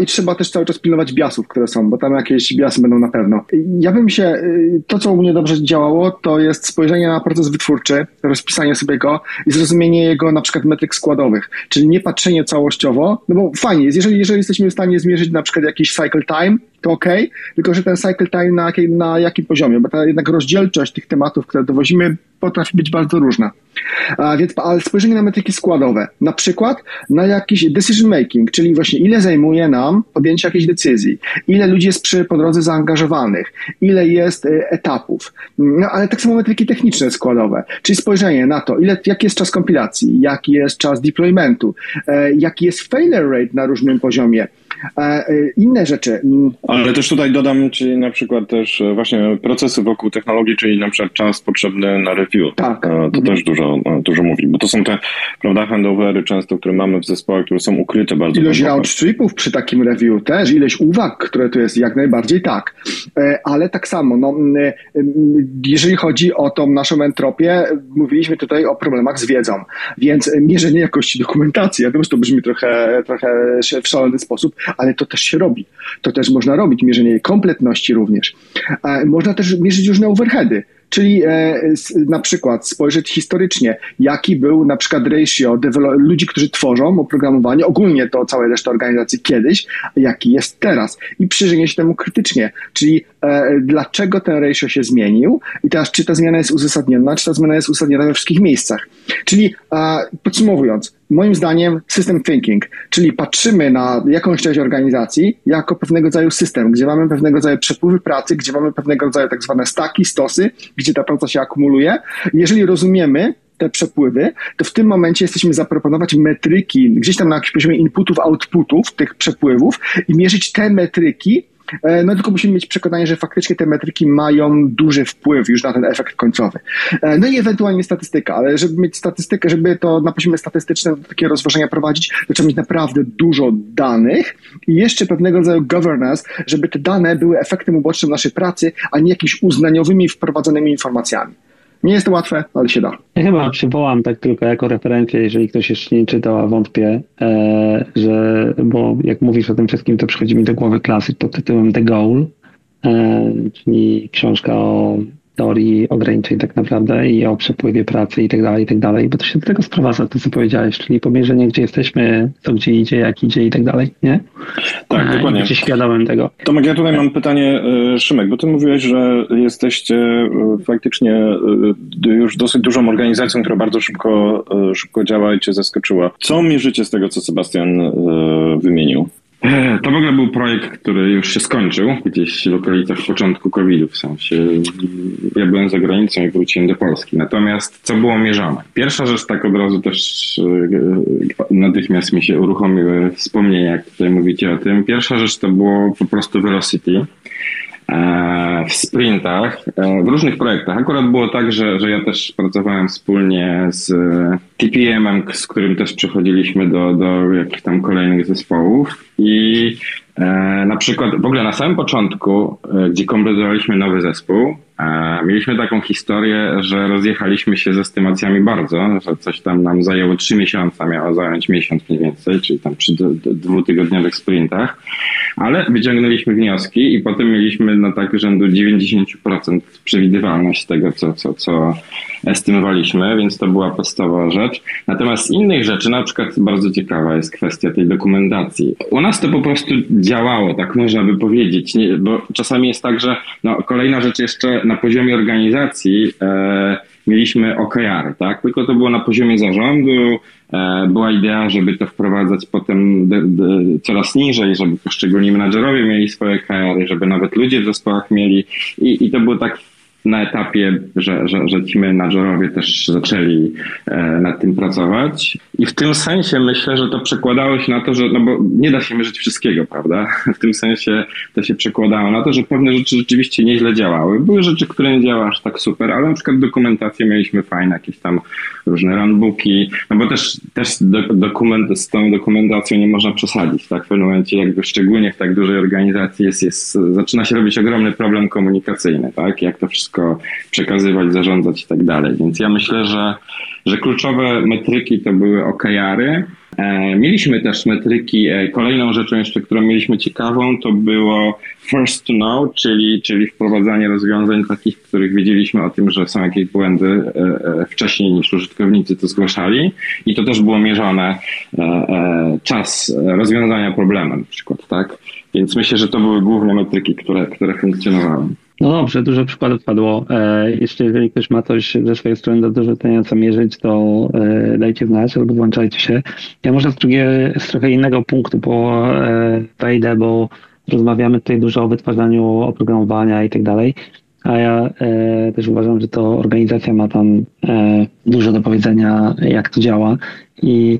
i trzeba też cały czas pilnować biasów, które są, bo tam jakieś biasy będą na pewno. Ja bym się, y, to co u mnie dobrze działało, to jest spojrzenie na proces wytwórczy, rozpisanie sobie go i zrozumienie jego na przykład metryk składowych, czyli nie patrzenie całościowo, no bo fajnie jest, jeżeli, jeżeli jesteśmy w stanie zmierzyć na przykład jakiś cycle time, to ok, tylko że ten cycle time na, na jakim poziomie, bo ta jednak rozdzielczość tych tematów, które dowozimy, potrafi być bardzo różna. A więc ale spojrzenie na metryki składowe, na przykład na jakiś decision making, czyli właśnie ile zajmuje nam podjęcie jakiejś decyzji, ile ludzi jest przy, po drodze zaangażowanych, ile jest y, etapów, no ale tak samo metryki techniczne składowe, czyli spojrzenie na to, ile, jaki jest czas kompilacji, jaki jest czas deploymentu, e, jaki jest failure rate na różnym poziomie, inne rzeczy. Ale też tutaj dodam, czyli na przykład też właśnie procesy wokół technologii, czyli na przykład czas potrzebny na review. Tak. To mhm. też dużo, dużo mówi, bo to są te, prawda, handovery często, które mamy w zespołach, które są ukryte bardzo Ilość round tripów przy takim review też, ileś uwag, które tu jest, jak najbardziej tak. Ale tak samo, no, jeżeli chodzi o tą naszą entropię, mówiliśmy tutaj o problemach z wiedzą, więc mierzenie jakości dokumentacji, ja wiem, że to brzmi trochę, trochę w szalony sposób, ale to też się robi. To też można robić, mierzenie kompletności również. Można też mierzyć różne overheady. Czyli e, na przykład spojrzeć historycznie, jaki był na przykład ratio ludzi, którzy tworzą oprogramowanie, ogólnie to całej reszty organizacji kiedyś, jaki jest teraz i przyjrzenie się temu krytycznie, czyli e, dlaczego ten ratio się zmienił i teraz czy ta zmiana jest uzasadniona, czy ta zmiana jest uzasadniona we wszystkich miejscach. Czyli e, podsumowując, moim zdaniem system thinking, czyli patrzymy na jakąś część organizacji jako pewnego rodzaju system, gdzie mamy pewnego rodzaju przepływy pracy, gdzie mamy pewnego rodzaju tak zwane staki, stosy, gdzie ta praca się akumuluje. Jeżeli rozumiemy te przepływy, to w tym momencie jesteśmy zaproponować metryki gdzieś tam na jakimś poziomie inputów, outputów tych przepływów i mierzyć te metryki, no tylko musimy mieć przekonanie, że faktycznie te metryki mają duży wpływ już na ten efekt końcowy. E, no i ewentualnie statystyka, ale żeby mieć statystykę, żeby to na poziomie statystycznym takie rozważania prowadzić, to trzeba mieć naprawdę dużo danych i jeszcze pewnego rodzaju governance, żeby te dane były efektem ubocznym naszej pracy, a nie jakimiś uznaniowymi wprowadzonymi informacjami. Nie jest to łatwe, ale się da. Ja chyba przywołam tak tylko jako referencję, jeżeli ktoś jeszcze nie czytał, a wątpię, e, że, bo jak mówisz o tym wszystkim, to przychodzi mi do głowy klasyk pod tytułem The Goal, e, czyli książka o teorii ograniczeń tak naprawdę i o przepływie pracy i tak dalej, i tak dalej, bo to się do tego sprowadza, to co powiedziałeś, czyli pomierzenie, gdzie jesteśmy, co gdzie idzie, jak idzie i tak dalej, nie? Tak, dokładnie. Jesteś świadomym tego. Tomek, ja tutaj mam pytanie, e, Szymek, bo ty mówiłeś, że jesteście e, faktycznie e, już dosyć dużą organizacją, która bardzo szybko, szybko działa i cię zaskoczyła. Co mierzycie z tego, co Sebastian wymienił? To w ogóle był projekt, który już się skończył gdzieś w okolicach początku COVID-u, w sensie ja byłem za granicą i wróciłem do Polski. Natomiast co było mierzone? Pierwsza rzecz, tak od razu też e, natychmiast mi się uruchomiły wspomnienia, jak tutaj mówicie o tym. Pierwsza rzecz to było po prostu velocity. E, w sprintach, e, w różnych projektach. Akurat było tak, że, że ja też pracowałem wspólnie z TPM-em, z którym też przechodziliśmy do, do jakichś tam kolejnych zespołów i e, na przykład w ogóle na samym początku, gdzie kompletowaliśmy nowy zespół, mieliśmy taką historię, że rozjechaliśmy się z estymacjami bardzo, że coś tam nam zajęło trzy miesiące, miało zająć miesiąc mniej więcej, czyli tam przy dwutygodniowych sprintach ale wyciągnęliśmy wnioski i potem mieliśmy na tak rzędu 90% przewidywalność tego, co, co, co estymowaliśmy, więc to była podstawowa rzecz. Natomiast z innych rzeczy, na przykład bardzo ciekawa jest kwestia tej dokumentacji. U nas to po prostu działało, tak można by powiedzieć, bo czasami jest tak, że no, kolejna rzecz jeszcze na poziomie organizacji e, mieliśmy OKR, tak? Tylko to było na poziomie zarządu, E, była idea, żeby to wprowadzać potem coraz niżej, żeby poszczególni menadżerowie mieli swoje KR, żeby nawet ludzie w zespołach mieli i, i to było tak na etapie, że, że, że ci menadżerowie też zaczęli e, nad tym pracować. I w tym sensie myślę, że to przekładało się na to, że, no bo nie da się mierzyć wszystkiego, prawda? [laughs] W tym sensie to się przekładało na to, że pewne rzeczy rzeczywiście nieźle działały. Były rzeczy, które nie działały aż tak super, ale na przykład dokumentację mieliśmy fajne, jakieś tam różne runbooki, no bo też, też dokument, z tą dokumentacją nie można przesadzić, tak? W pewnym momencie jakby szczególnie w tak dużej organizacji jest, jest, zaczyna się robić ogromny problem komunikacyjny, tak? Jak to wszystko wszystko przekazywać, zarządzać i tak dalej. Więc ja myślę, że, że kluczowe metryki to były OKR-y. E, mieliśmy też metryki, e, kolejną rzeczą jeszcze, którą mieliśmy ciekawą, to było first to know, czyli, czyli wprowadzanie rozwiązań takich, których wiedzieliśmy o tym, że są jakieś błędy e, wcześniej niż użytkownicy to zgłaszali i to też było mierzone czas rozwiązania problemu na przykład, tak? Więc myślę, że to były główne metryki, które, które funkcjonowały. No dobrze, dużo przykładów padło. E, jeszcze jeżeli ktoś ma coś ze swojej strony do dorzucenia, co mierzyć, to e, dajcie znać albo włączajcie się. Ja może z, drugie, z trochę innego punktu bo, e, wejdę, bo rozmawiamy tutaj dużo o wytwarzaniu oprogramowania i tak dalej. A ja e, też uważam, że to organizacja ma tam e, dużo do powiedzenia, jak to działa. I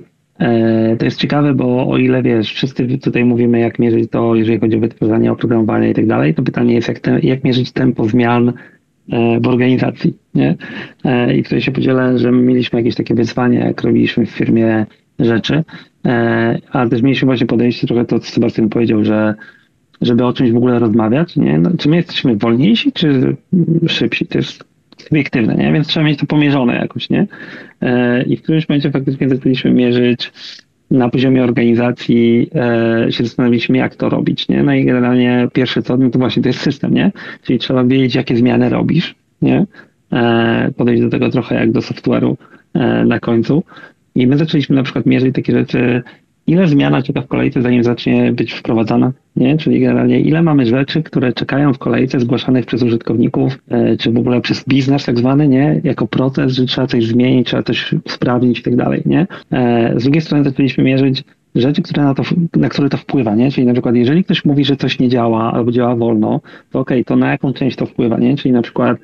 to jest ciekawe, bo o ile wiesz, wszyscy tutaj mówimy, jak mierzyć to, jeżeli chodzi o wytwarzanie oprogramowania i tak dalej, to pytanie jest, jak, te, jak mierzyć tempo zmian e, w organizacji. Nie? E, I tutaj się podzielę, że mieliśmy jakieś takie wyzwanie, jak robiliśmy w firmie rzeczy, ale też mieliśmy właśnie podejście trochę to, co Sebastian powiedział, że żeby o czymś w ogóle rozmawiać, nie? No, czy my jesteśmy wolniejsi, czy szybsi? To jest subiektywne, nie? Więc trzeba mieć to pomierzone jakoś, nie? E, I w którymś momencie faktycznie zaczęliśmy mierzyć na poziomie organizacji, e, się zastanowiliśmy, jak to robić, nie? No i generalnie pierwsze co, no to właśnie to jest system, nie? Czyli trzeba wiedzieć, jakie zmiany robisz, nie? E, podejść do tego trochę jak do software'u na końcu. I my zaczęliśmy na przykład mierzyć takie rzeczy, ile zmiana czeka w kolejce, zanim zacznie być wprowadzana, nie? Czyli generalnie ile mamy rzeczy, które czekają w kolejce zgłaszanych przez użytkowników, e, czy w ogóle przez biznes tak zwany, nie? Jako proces, że trzeba coś zmienić, trzeba coś usprawnić i tak dalej, nie? E, z drugiej strony zaczęliśmy mierzyć rzeczy, które na, to, na które to wpływa, nie? Czyli na przykład, jeżeli ktoś mówi, że coś nie działa albo działa wolno, to okej, okay, to na jaką część to wpływa, nie? Czyli na przykład,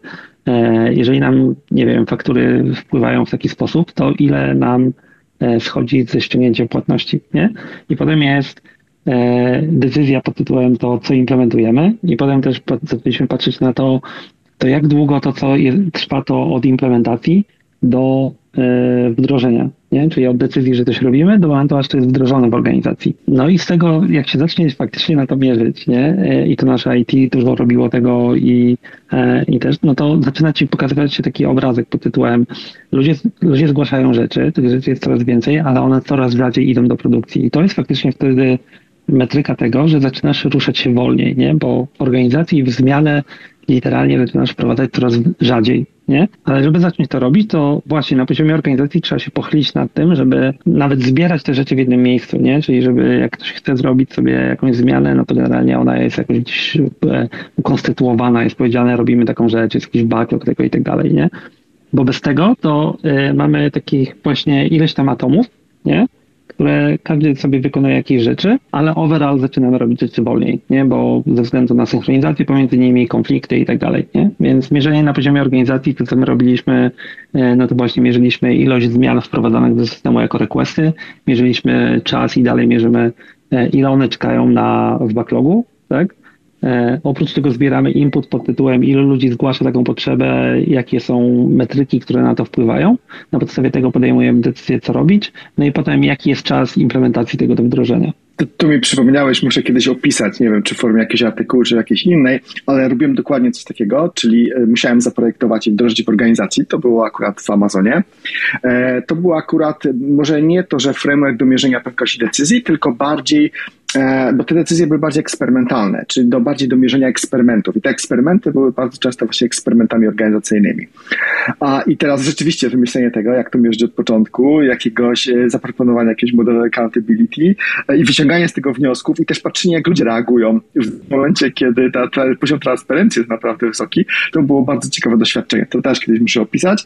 e, jeżeli nam, nie wiem, faktury wpływają w taki sposób, to ile nam E, schodzi ze ściągnięciem płatności, nie? I potem jest e, decyzja pod tytułem to, co implementujemy i potem też zaczęliśmy patrzeć na to, to jak długo to, co jest, trwa to od implementacji do e, wdrożenia, nie? czyli od decyzji, że coś robimy, do momentu, aż to jest wdrożone w organizacji. No i z tego, jak się zacznie faktycznie na to mierzyć, nie? i to nasze IT dużo robiło tego i, i też, no to zaczyna ci pokazywać się taki obrazek pod tytułem ludzie, ludzie zgłaszają rzeczy, tych rzeczy jest coraz więcej, ale one coraz rzadziej idą do produkcji. I to jest faktycznie wtedy metryka tego, że zaczynasz ruszać się wolniej, nie? Bo w organizacji w zmianę literalnie zaczynasz wprowadzać coraz rzadziej, nie? Ale żeby zacząć to robić, to właśnie na poziomie organizacji trzeba się pochylić nad tym, żeby nawet zbierać te rzeczy w jednym miejscu, nie? Czyli żeby jak ktoś chce zrobić sobie jakąś zmianę, no to generalnie ona jest jakoś gdzieś e, ukonstytuowana, jest powiedziane, robimy taką rzecz, jest jakiś backlog tego i tak dalej, nie? Bo bez tego to y, mamy takich właśnie ileś tam atomów, nie? Które każdy sobie wykonuje jakieś rzeczy, ale overall zaczynamy robić rzeczy wolniej, nie? bo ze względu na synchronizację pomiędzy nimi, konflikty i tak dalej. Nie? Więc mierzenie na poziomie organizacji, to co my robiliśmy, e, no to właśnie mierzyliśmy ilość zmian wprowadzanych do systemu jako requesty, mierzyliśmy czas i dalej mierzymy, e, ile one czekają na, w backlogu, tak? E, oprócz tego zbieramy input pod tytułem, ile ludzi zgłasza taką potrzebę, jakie są metryki, które na to wpływają. Na podstawie tego podejmujemy decyzję, co robić, no i potem jaki jest czas implementacji tego do wdrożenia. Tu, mi przypomniałeś, muszę kiedyś opisać, nie wiem, czy w formie jakiegoś artykułu, czy jakiejś innej, ale robiłem dokładnie coś takiego, czyli e, musiałem zaprojektować i wdrożyć w organizacji. To było akurat w Amazonie. E, to było akurat może nie to, że framework do mierzenia pewności decyzji, tylko bardziej bo te decyzje były bardziej eksperymentalne, czyli do, bardziej do mierzenia eksperymentów. I te eksperymenty były bardzo często właśnie eksperymentami organizacyjnymi. A i teraz rzeczywiście wymyślenie tego, jak to mierzyć od początku, jakiegoś e, zaproponowania jakiegoś modelu accountability e, i wyciąganie z tego wniosków i też patrzenie, jak ludzie reagują w momencie, kiedy ta, ta poziom transparencji jest naprawdę wysoki, to było bardzo ciekawe doświadczenie. To też kiedyś muszę opisać,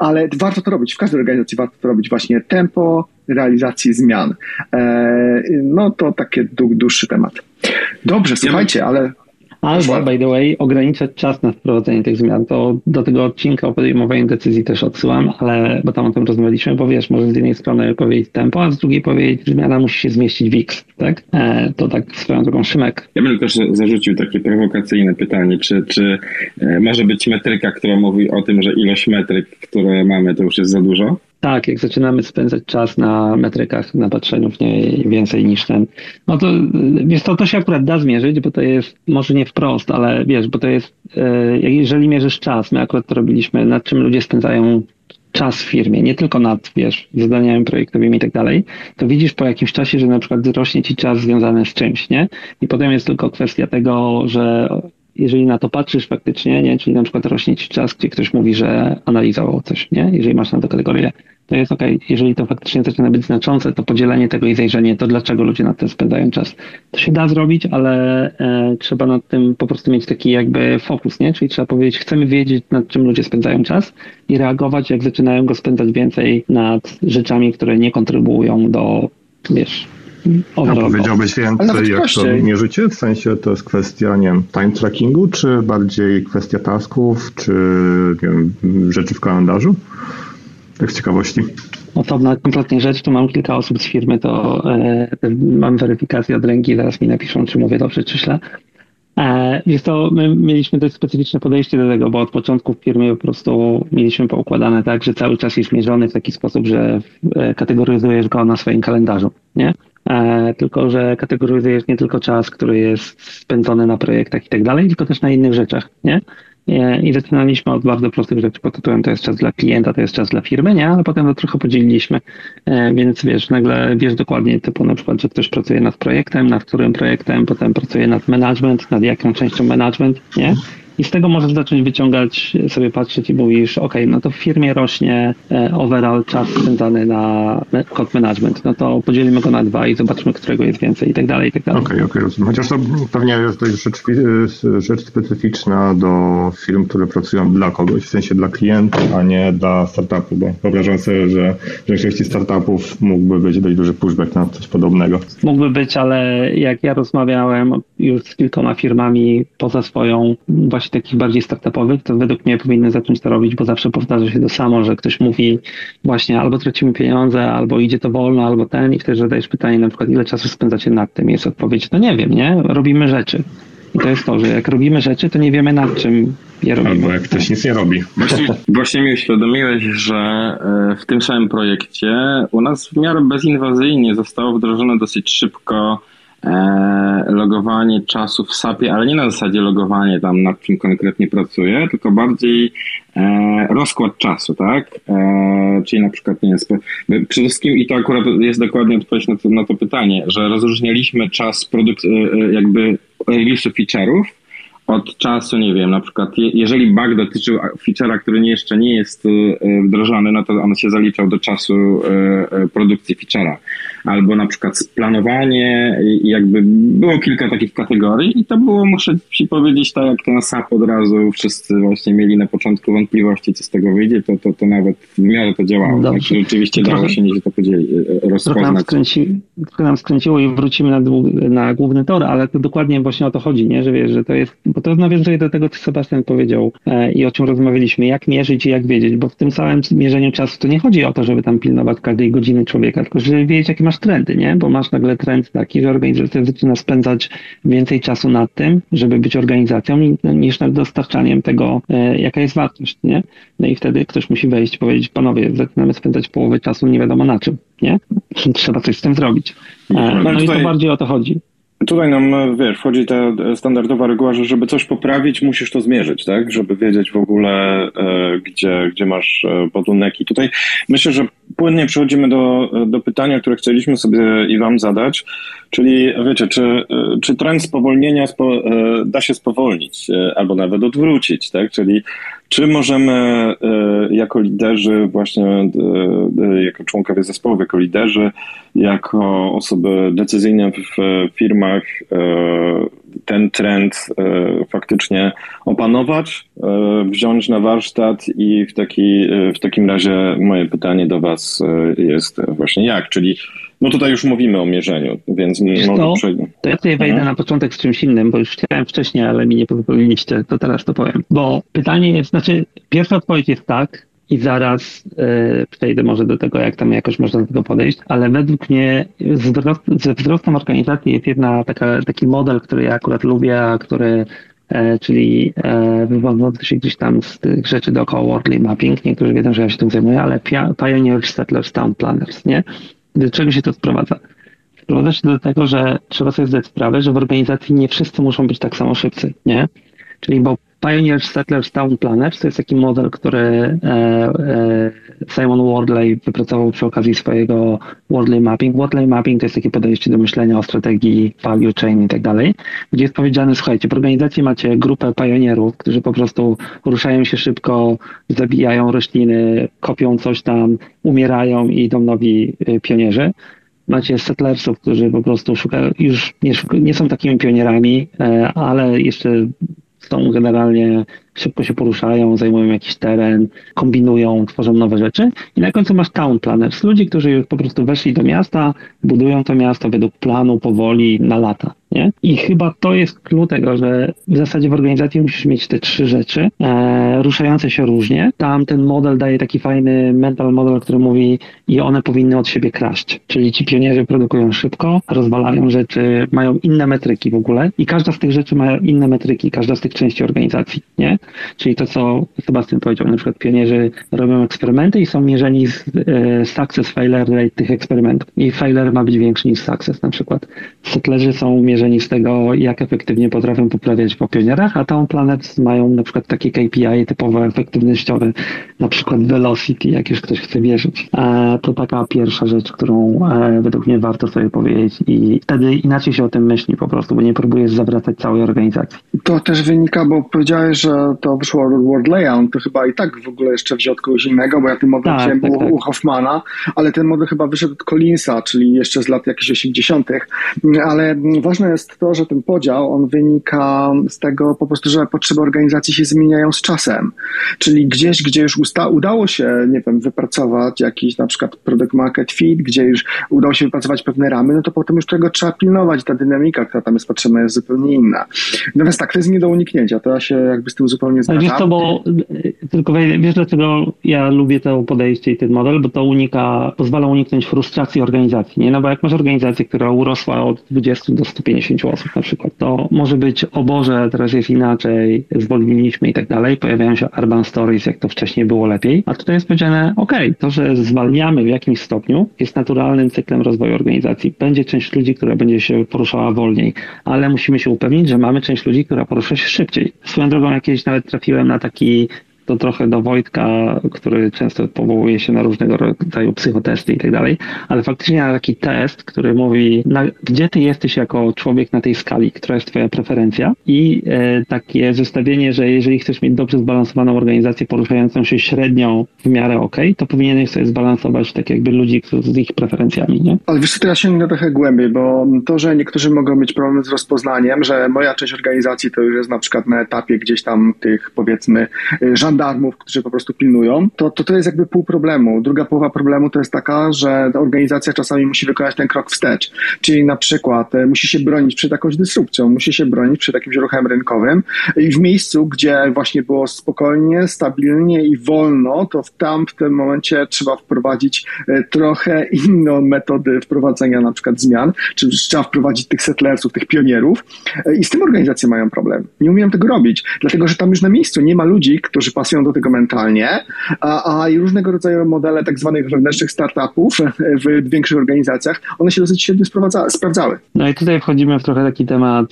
ale warto to robić. W każdej organizacji warto to robić właśnie tempo, realizacji zmian. E, no to takie dłuższy temat. Dobrze, słuchajcie, ale Albo, by the way, ograniczać czas na wprowadzenie tych zmian. To do tego odcinka o podejmowaniu decyzji też odsyłam, ale bo tam o tym rozmawialiśmy, bo wiesz, może z jednej strony powiedzieć tempo, a z drugiej powiedzieć, że zmiana musi się zmieścić w X, tak? E, to tak swoją drogą Szymek. Ja bym też zarzucił takie prowokacyjne pytanie, czy, czy e, może być metryka, która mówi o tym, że ilość metryk, które mamy, to już jest za dużo? Tak, jak zaczynamy spędzać czas na metrykach, na patrzeniu w niej więcej niż ten, no to wiesz, to, to się akurat da zmierzyć, bo to jest, może nie wprost, ale wiesz, bo to jest, e, jeżeli mierzysz czas, my akurat to robiliśmy, nad czym ludzie spędzają czas w firmie, nie tylko nad, wiesz, zadaniami projektowymi i tak dalej, to widzisz po jakimś czasie, że na przykład rośnie ci czas związany z czymś, nie? I potem jest tylko kwestia tego, że jeżeli na to patrzysz faktycznie, nie, czyli na przykład rośnie ci czas, gdzie ktoś mówi, że analizował coś, nie, jeżeli masz na to kategorię, to jest ok, jeżeli to faktycznie zaczyna być znaczące, to podzielenie tego i zajrzenie, to dlaczego ludzie nad tym spędzają czas. To się da zrobić, ale e, trzeba nad tym po prostu mieć taki jakby fokus, nie, czyli trzeba powiedzieć, chcemy wiedzieć, nad czym ludzie spędzają czas i reagować, jak zaczynają go spędzać więcej nad rzeczami, które nie kontrybuują do, wiesz, a powiedziałbyś więcej, jak to mierzycie? W sensie to jest kwestia, nie wiem, time trackingu, czy bardziej kwestia tasków, czy nie wiem, rzeczy w kalendarzu? Tak z ciekawości. Osobna kompletnie rzecz, tu mam kilka osób z firmy, to e, mam weryfikację od ręki, zaraz mi napiszą, czy mówię dobrze, czy źle. E, jest to, my mieliśmy dość specyficzne podejście do tego, bo od początku w firmie po prostu mieliśmy poukładane tak, że cały czas jest mierzony w taki sposób, że e, kategoryzujesz go na swoim kalendarzu, nie? E, tylko że kategoryzujesz nie tylko czas, który jest spędzony na projektach i tak dalej, tylko też na innych rzeczach, nie? I zaczynaliśmy od bardzo prostych rzeczy pod tytułem to jest czas dla klienta, to jest czas dla firmy, nie? Ale potem to trochę podzieliliśmy, e, więc wiesz, nagle wiesz dokładnie typu na przykład, że ktoś pracuje nad projektem, nad którym projektem, potem pracuje nad management, nad jaką częścią management, nie? I z tego możesz zacząć wyciągać, sobie patrzeć i mówisz, ok, no to w firmie rośnie e, overall czas spędzany na kod management, no to podzielimy go na dwa i zobaczmy, którego jest więcej i tak dalej, i tak dalej. Okej, okay, okej, okay, rozumiem. Chociaż to pewnie jest dość rzecz, rzecz specyficzna do firm, które pracują dla kogoś, w sensie dla klientów, a nie dla startupu, bo wyobrażam sobie, że w większości startupów mógłby być dość duży pushback na coś podobnego. Mógłby być, ale jak ja rozmawiałem już z kilkoma firmami poza swoją właśnie takich bardziej startupowych, to według mnie powinny zacząć to robić, bo zawsze powtarza się to samo, że ktoś mówi właśnie albo tracimy pieniądze, albo idzie to wolno, albo ten i wtedy zadajesz pytanie na przykład, ile czasu spędzacie nad tym? Jest odpowiedź, no nie wiem, nie? Robimy rzeczy. I to jest to, że jak robimy rzeczy, to nie wiemy nad czym je robimy. Albo jak ktoś nic nie robi. Właśnie, właśnie mi uświadomiłeś, że e, w tym samym projekcie u nas w miarę bezinwazyjnie zostało wdrożone dosyć szybko logowanie czasu w SAP-ie, ale nie na zasadzie logowanie tam nad czym konkretnie pracuję, tylko bardziej e, rozkład czasu, tak? E, czyli na przykład, nie wiem, przede wszystkim, i to akurat jest dokładnie odpowiedź na to, na to pytanie, że rozróżnialiśmy czas produkt, e, e jakby release'u feature'ów, od czasu, nie wiem, na przykład jeżeli bug dotyczył feature'a, który jeszcze nie jest wdrożony, no to on się zaliczał do czasu produkcji feature'a. Albo na przykład planowanie i jakby było kilka takich kategorii i to było, muszę ci powiedzieć, tak jak ten SAP od razu wszyscy właśnie mieli na początku wątpliwości, co z tego wyjdzie, to, to, to nawet w miarę to działało. Dobrze. Tak, rzeczywiście dało się nieźle to podzielić, rozpoznać. Trochę nam, skręci, trochę nam skręciło i wrócimy na, na główny tor, ale to dokładnie właśnie o to chodzi, nie? że wiesz, że to jest bo to nawiązuje do tego, co Sebastian powiedział e, i o czym rozmawialiśmy, jak mierzyć i jak wiedzieć, bo w tym samym mierzeniu czasu to nie chodzi o to, żeby tam pilnować każdej godziny człowieka, tylko żeby wiedzieć, jakie masz trendy, nie? Bo masz nagle trend taki, że organizacja zaczyna spędzać więcej czasu nad tym, żeby być organizacją, niż nad dostarczaniem tego, e, jaka jest wartość, nie? No i wtedy ktoś musi wejść i powiedzieć, panowie, zaczynamy spędzać połowę czasu nie wiadomo na czym, nie? [laughs] Trzeba coś z tym zrobić. E, no i to bardziej o to chodzi. Tutaj nam, wiesz, wchodzi ta standardowa reguła, że żeby coś poprawić, musisz to zmierzyć, tak? Żeby wiedzieć w ogóle, e, gdzie, gdzie masz e, I Tutaj myślę, że płynnie przechodzimy do, do pytania, które chcieliśmy sobie i wam zadać, czyli wiecie, czy, e, czy trend spowolnienia spo, e, da się spowolnić e, albo nawet odwrócić, tak? Czyli czy możemy jako liderzy, właśnie jako członkowie zespołów, jako liderzy, jako osoby decyzyjne w firmach ten trend faktycznie opanować, wziąć na warsztat i w, taki, w takim razie moje pytanie do Was jest właśnie jak, czyli no tutaj już mówimy o mierzeniu, więc może przejdę. To ja tutaj wejdę mhm. na początek z czymś innym, bo już chciałem wcześniej, ale mi nie pozwoliliście, to teraz to powiem. Bo pytanie jest, znaczy pierwsza odpowiedź jest tak, i zaraz e, przejdę może do tego, jak tam jakoś można do tego podejść, ale według mnie wzrost, ze wzrostem organizacji jest jedna taka, taki model, który ja akurat lubię, a który e, czyli e, wywodzący się gdzieś tam z tych rzeczy dookoła Worldly Mapping. Niektórzy wiedzą, że ja się tym zajmuję, ale Pioneer Settlers Town Planners, nie? Do czego się to sprowadza? Sprowadza się do tego, że trzeba sobie zdać sprawę, że w organizacji nie wszyscy muszą być tak samo szybcy, nie? Czyli bo Pioneer Settlers Town Planners to jest taki model, który e, e, Simon Wardley wypracował przy okazji swojego Wordley Mapping. Wordley Mapping to jest takie podejście do myślenia o strategii value chain i tak dalej, gdzie jest powiedziane, słuchajcie, w organizacji macie grupę pionierów, którzy po prostu ruszają się szybko, zabijają rośliny, kopią coś tam, umierają i idą nowi e, pionierzy macie settlersów, którzy po prostu szukają, już nie, nie są takimi pionierami, ale jeszcze są generalnie szybko się poruszają, zajmują jakiś teren, kombinują, tworzą nowe rzeczy. I na końcu masz town planners, ludzi, którzy już po prostu weszli do miasta, budują to miasto według planu, powoli, na lata. Nie? I chyba to jest klucz tego, że w zasadzie w organizacji musisz mieć te trzy rzeczy, e, ruszające się różnie. Tam ten model daje taki fajny mental model, który mówi i one powinny od siebie kraść. Czyli ci pionierzy produkują szybko, rozwalają rzeczy, mają inne metryki w ogóle i każda z tych rzeczy ma inne metryki, każda z tych części organizacji. Nie? Czyli to, co Sebastian powiedział, na przykład pionierzy robią eksperymenty i są mierzeni z e, success failure rate tych eksperymentów. I failure ma być większy niż success na przykład. Settlerzy są mierzeni z tego, jak efektywnie potrafią poprawiać po pionierach, a Town Planet mają na przykład takie KPI typowo efektywnościowe, na przykład velocity, jak już ktoś chce wierzyć. E, to taka pierwsza rzecz, którą e, według mnie warto sobie powiedzieć i wtedy inaczej się o tym myśli po prostu, bo nie próbujesz zawracać całej organizacji. To też wynika, bo powiedziałeś, że to wyszło od Word Layout, to chyba i tak w ogóle jeszcze wziął od kogoś innego, bo ja ten model tak, wziąłem tak, tak. u Hoffmana, ale ten model chyba wyszedł od Collinsa, czyli jeszcze z lat jakichś 80., ale ważne jest to, że ten podział, on wynika z tego po prostu, że potrzeby organizacji się zmieniają z czasem, czyli gdzieś, gdzie już usta- udało się, nie wiem, wypracować jakiś na przykład product market fit, gdzie już udało się wypracować pewne ramy, no to potem już tego trzeba pilnować, ta dynamika, która tam jest potrzebna jest zupełnie inna. Natomiast tak, to jest nie do uniknięcia, to ja się jakby z tym zupełnie zupełnie zgadzam. Wiesz co, bo tylko wiesz dlaczego ja lubię to podejście i ten model, bo to unika, pozwala uniknąć frustracji organizacji, nie? No bo jak masz organizację, która urosła od 20 do 150 osób na przykład, to może być, o Boże, teraz jest inaczej, zwolniliśmy i tak dalej, pojawiają się urban stories, jak to wcześniej było lepiej, a tutaj jest powiedziane, ok, to, że zwalniamy w jakimś stopniu jest naturalnym cyklem rozwoju organizacji. Będzie część ludzi, która będzie się poruszała wolniej, ale musimy się upewnić, że mamy część ludzi, która porusza się szybciej. Swoją drogą jakieś nawet trafiłem na taki to trochę do Wojtka, który często powołuje się na różnego rodzaju psychotesty i tak dalej, ale faktycznie na taki test, który mówi, na, gdzie ty jesteś jako człowiek na tej skali, która jest twoja preferencja i e, takie zestawienie, że jeżeli chcesz mieć dobrze zbalansowaną organizację poruszającą się średnią w miarę ok, to powinieneś sobie zbalansować tak jakby ludzi z ich preferencjami, nie? Ale wiesz ja sięgnę trochę głębiej, bo to, że niektórzy mogą mieć problem z rozpoznaniem, że moja część organizacji to już jest na przykład na etapie gdzieś tam tych powiedzmy żądanych żandarmów, którzy po prostu pilnują, to, to to jest jakby pół problemu. Druga połowa problemu to jest taka, że organizacja czasami musi wykonać ten krok wstecz. Czyli na przykład e, musi się bronić przed jakąś dysrupcją, musi się bronić przed jakimś ruchem rynkowym i w miejscu, gdzie właśnie było spokojnie, stabilnie i wolno, to w tam w tym momencie trzeba wprowadzić e, trochę inną metodę wprowadzenia na przykład zmian, czy trzeba wprowadzić tych settlersów, tych pionierów e, i z tym organizacje mają problem. Nie umiem tego robić, dlatego że tam już na miejscu nie ma ludzi, którzy pasują pasują do tego mentalnie, a, a i różnego rodzaju modele tak zwanych wewnętrznych startupów w większych organizacjach, one się dosyć średnio sprawdzały. No i tutaj wchodzimy w trochę taki temat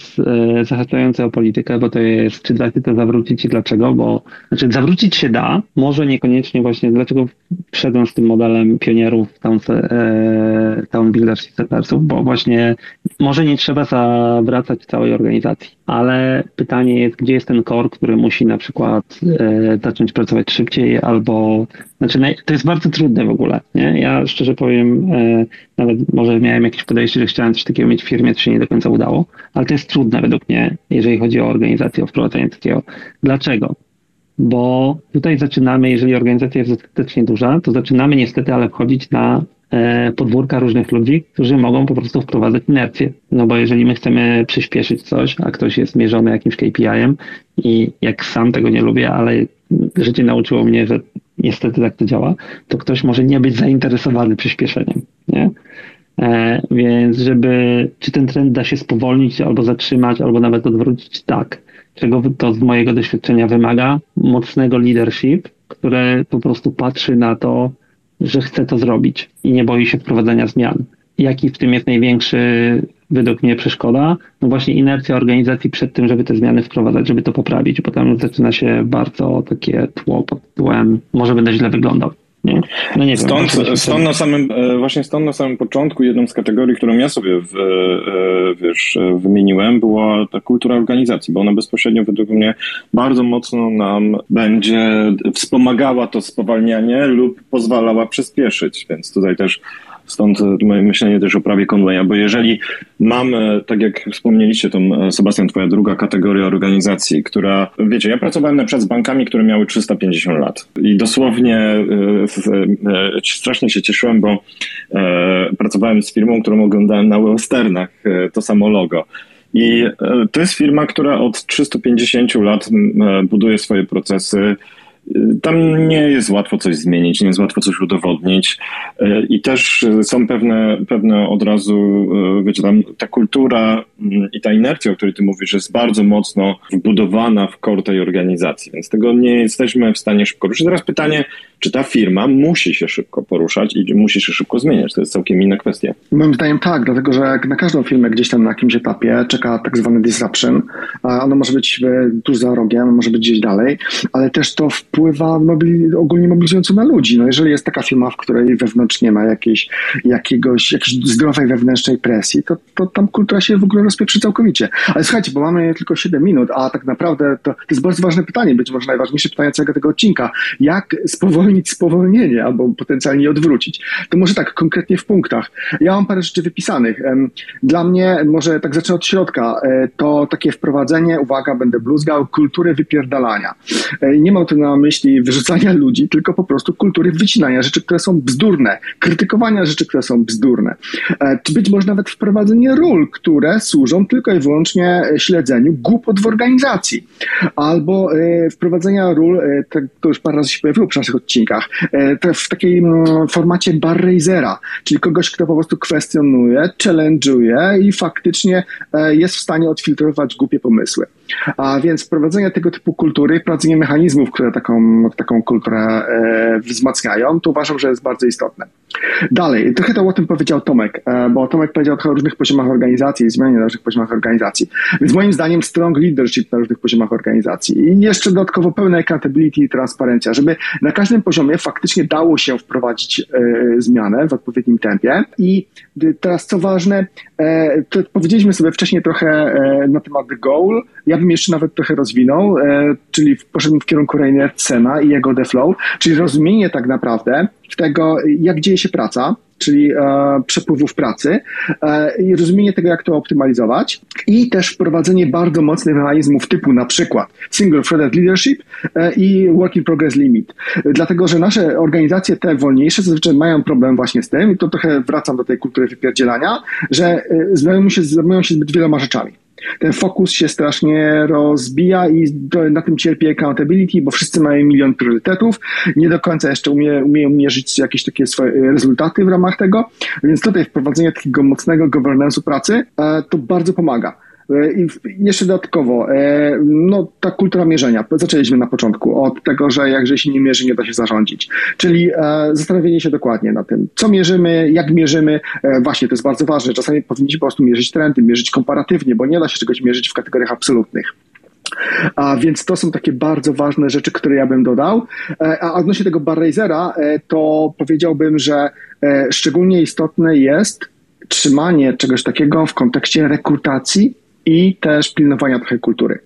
e, zahaczający o politykę, bo to jest, czy da się to zawrócić i dlaczego, bo znaczy zawrócić się da, może niekoniecznie właśnie, dlaczego wszedłem z tym modelem pionierów Town, e, Builders i Settersów, bo właśnie może nie trzeba zawracać całej organizacji, ale pytanie jest, gdzie jest ten core, który musi na przykład e, zacząć pracować szybciej, albo znaczy to jest bardzo trudne w ogóle. Nie? Ja szczerze powiem, e, nawet może miałem jakieś podejście, że chciałem coś takiego mieć w firmie, to się nie do końca udało, ale to jest trudne według mnie, jeżeli chodzi o organizację, o wprowadzenie takiego. Dlaczego? Bo tutaj zaczynamy, jeżeli organizacja jest dostatecznie duża, to zaczynamy niestety, ale wchodzić na podwórka różnych ludzi, którzy mogą po prostu wprowadzać inercję. No bo jeżeli my chcemy przyspieszyć coś, a ktoś jest mierzony jakimś KPI-em i jak sam tego nie lubię, ale życie nauczyło mnie, że niestety tak to działa, to ktoś może nie być zainteresowany przyspieszeniem. Nie? E, więc żeby, czy ten trend da się spowolnić, albo zatrzymać, albo nawet odwrócić, tak. Czego to z mojego doświadczenia wymaga? Mocnego leadership, które po prostu patrzy na to, że chce to zrobić i nie boi się wprowadzania zmian. Jaki w tym jest największy według mnie przeszkoda? No właśnie inercja organizacji przed tym, żeby te zmiany wprowadzać, żeby to poprawić. Potem zaczyna się bardzo takie tło pod tytułem, może będę źle wyglądał. Nie? No nie stąd, wiem, stąd na samym, e, właśnie stąd na samym początku jedną z kategorii, którą ja sobie w, e, wiesz, wymieniłem, była ta kultura organizacji, bo ona bezpośrednio według mnie bardzo mocno nam będzie wspomagała to spowalnianie lub pozwalała przyspieszyć, więc tutaj też Stąd moje myślenie też o prawie Conwaya, bo jeżeli mamy, tak jak wspomnieliście, tą e, Sebastian, twoja druga kategoria organizacji, która, wiecie, ja pracowałem na przykład z bankami, które miały 350 lat i dosłownie e, e, strasznie się cieszyłem, bo pracowałem z firmą, którą oglądałem na westernach, to samo logo. I to jest firma, która od 350 lat buduje swoje procesy, tam nie jest łatwo coś zmienić, nie jest łatwo coś udowodnić e, i też są pewne, pewne od razu, e, wiecie, tam ta kultura mm, i ta inercja, o której ty mówisz, jest bardzo mocno wbudowana w kor tej organizacji, więc tego nie jesteśmy w stanie szybko ruszyć. Teraz pytanie, czy ta firma musi się szybko poruszać i musi się szybko zmieniać? To jest całkiem inna kwestia. Moim zdaniem tak, dlatego że na każdą firmę gdzieś tam na jakimś etapie czeka tak zwany disruption. Ono może być tuż za rogiem, może być gdzieś dalej, ale też to wpływa ogólnie mobilizująco na ludzi. No jeżeli jest taka firma, w której wewnątrz nie ma jakiejś, jakiegoś, jakiejś zdrowej wewnętrznej presji, to, to tam kultura się w ogóle rozpieprzy całkowicie. Ale słuchajcie, bo mamy tylko 7 minut, a tak naprawdę to, to jest bardzo ważne pytanie, być może najważniejsze pytanie całego tego odcinka. Jak spowolnić spowolnić spowolnienie albo potencjalnie odwrócić. To może tak konkretnie w punktach. Ja mam parę rzeczy wypisanych. Dla mnie, może tak zacznę od środka, e, to takie wprowadzenie, uwaga, będę bluzgał, kultury wypierdalania. E, nie mam tu na myśli wyrzucania ludzi, tylko po prostu kultury wycinania rzeczy, które są bzdurne, krytykowania rzeczy, które są bzdurne. E, czy być może nawet wprowadzenie ról, które służą tylko i wyłącznie śledzeniu głupot w organizacji. Albo wprowadzenia ról, to już parę razy się pojawiło przy naszych odcinkach, odcinkach, e, w takim mm, formacie bar raisera, czyli kogoś, kto po prostu kwestionuje, challenge'uje i faktycznie e, jest w stanie odfiltrować głupie pomysły. A więc wprowadzenie tego typu kultury, wprowadzenie mechanizmów, które taką, taką kulturę e, wzmacniają, to uważam, że jest bardzo istotne. Dalej, trochę to o tym powiedział Tomek, bo Tomek powiedział trochę o różnych poziomach organizacji i zmianie na różnych poziomach organizacji. Więc moim zdaniem strong leadership na różnych poziomach organizacji i jeszcze dodatkowo pełna accountability i transparencja, żeby na każdym poziomie faktycznie dało się wprowadzić e, zmianę w odpowiednim tempie. I teraz co ważne, e, to powiedzieliśmy sobie wcześniej trochę e, na temat Goal. Ja bym jeszcze nawet trochę rozwinął, czyli poszedłem w kierunku Rainer Sena i jego The Flow, czyli rozumienie tak naprawdę tego, jak dzieje się praca, czyli e, przepływów pracy e, i rozumienie tego, jak to optymalizować i też wprowadzenie bardzo mocnych mechanizmów typu na przykład single threaded leadership e, i work in progress limit. Dlatego, że nasze organizacje te wolniejsze zazwyczaj mają problem właśnie z tym i to trochę wracam do tej kultury wypierdzielania, że zajmują się, się zbyt wieloma rzeczami ten fokus się strasznie rozbija i na tym cierpi accountability, bo wszyscy mają milion priorytetów, nie do końca jeszcze umie, umieją mierzyć jakieś takie swoje rezultaty w ramach tego, więc tutaj wprowadzenie takiego mocnego governance'u pracy e, to bardzo pomaga. E, I jeszcze dodatkowo, e, no ta kultura mierzenia. Zaczęliśmy na początku od tego, że jakże się nie mierzy, nie da się zarządzić. Czyli e, zastanowienie się dokładnie na tym, co mierzymy, jak mierzymy. Właśnie to jest bardzo ważne. Czasami powinniśmy po prostu mierzyć trendy, mierzyć komparatywnie, bo nie da się czegoś mierzyć w kategoriach absolutnych. A więc to są takie bardzo ważne rzeczy, które ja bym dodał. A odnośnie tego Barrazera, to powiedziałbym, że szczególnie istotne jest trzymanie czegoś takiego w kontekście rekrutacji i też pilnowania trochę kultury.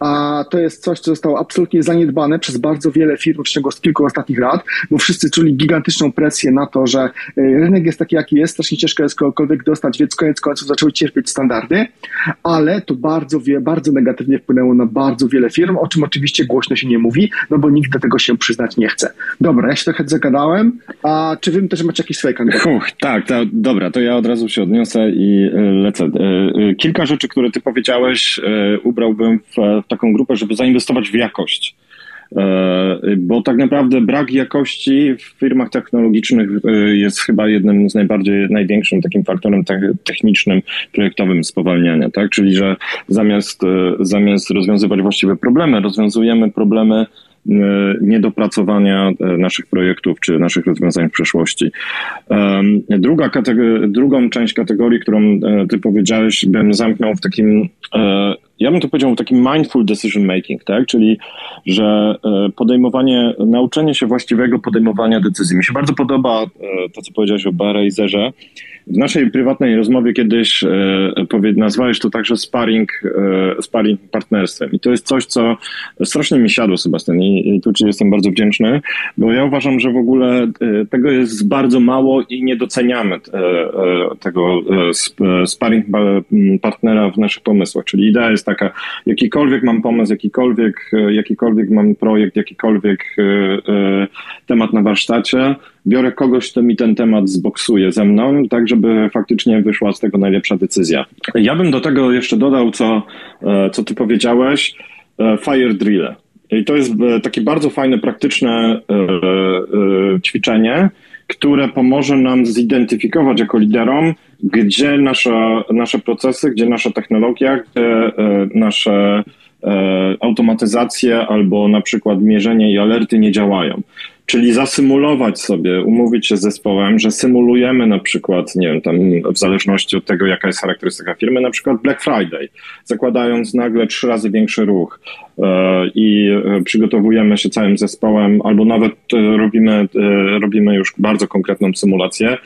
A to jest coś, co zostało absolutnie zaniedbane przez bardzo wiele firm w ciągu kilku ostatnich lat, bo wszyscy czuli gigantyczną presję na to, że y, rynek jest taki, jaki jest, strasznie ciężko jest kogokolwiek dostać, więc koniec końców zaczęły cierpieć standardy, ale to bardzo, bardzo negatywnie wpłynęło na bardzo wiele firm, o czym oczywiście głośno się nie mówi, no bo nikt do tego się przyznać nie chce. Dobra, ja się trochę zagadałem, a czy wy też macie jakieś swoje kandydatury? tak, to, dobra, to ja od razu się odniosę i y, lecę. Y, kilka rzeczy, które ty powiedziałeś, ubrałbym w, w taką grupę, żeby zainwestować w jakość. E, bo tak naprawdę brak jakości w firmach technologicznych e, jest chyba jednym z najbardziej, największym takim faktorem technicznym, projektowym spowalniania, tak? Czyli, że zamiast, e, zamiast rozwiązywać właściwe problemy, rozwiązujemy problemy niedopracowania naszych projektów czy naszych rozwiązań w przeszłości. Druga drugą część kategorii, którą ty powiedziałeś, bym zamknął w takim ja bym to powiedział takim mindful decision making, tak? Czyli, że e, podejmowanie, nauczenie się właściwego podejmowania decyzji. Mi się bardzo podoba e, to, co powiedziałeś o Barrazerze, w naszej prywatnej rozmowie kiedyś e, nazwałeś to także sparring, e, sparring partnerstwem. I to jest coś, co strasznie mi siadło, Sebastian, i, i tu Ci jestem bardzo wdzięczny, bo ja uważam, że w ogóle e, tego jest bardzo mało i nie doceniamy e, e tego e, sparring partnera w naszych pomysłach. Czyli idea jest taka, jakikolwiek mam pomysł, jakikolwiek, jakikolwiek mam projekt, jakikolwiek temat na warsztacie, biorę kogoś, kto mi ten temat zboksuje ze mną, tak żeby faktycznie wyszła z tego najlepsza decyzja. Ja bym do tego jeszcze dodał, co, e, co ty powiedziałeś, e, fire drill. I to jest e, takie bardzo fajne, praktyczne ćwiczenie, które pomoże nam zidentyfikować jako liderom, gdzie nasza, nasze procesy, gdzie nasza technologia, gdzie nasze automatyzacje albo na przykład mierzenie i alerty nie działają. Czyli zasymulować sobie, umówić się z zespołem, że symulujemy na przykład, nie wiem, tam w zależności od tego, jaka jest charakterystyka firmy, na przykład Black Friday, zakładając nagle trzy razy większy ruch e, i e, przygotowujemy się całym zespołem, albo nawet e, robimy, robimy już bardzo konkretną symulację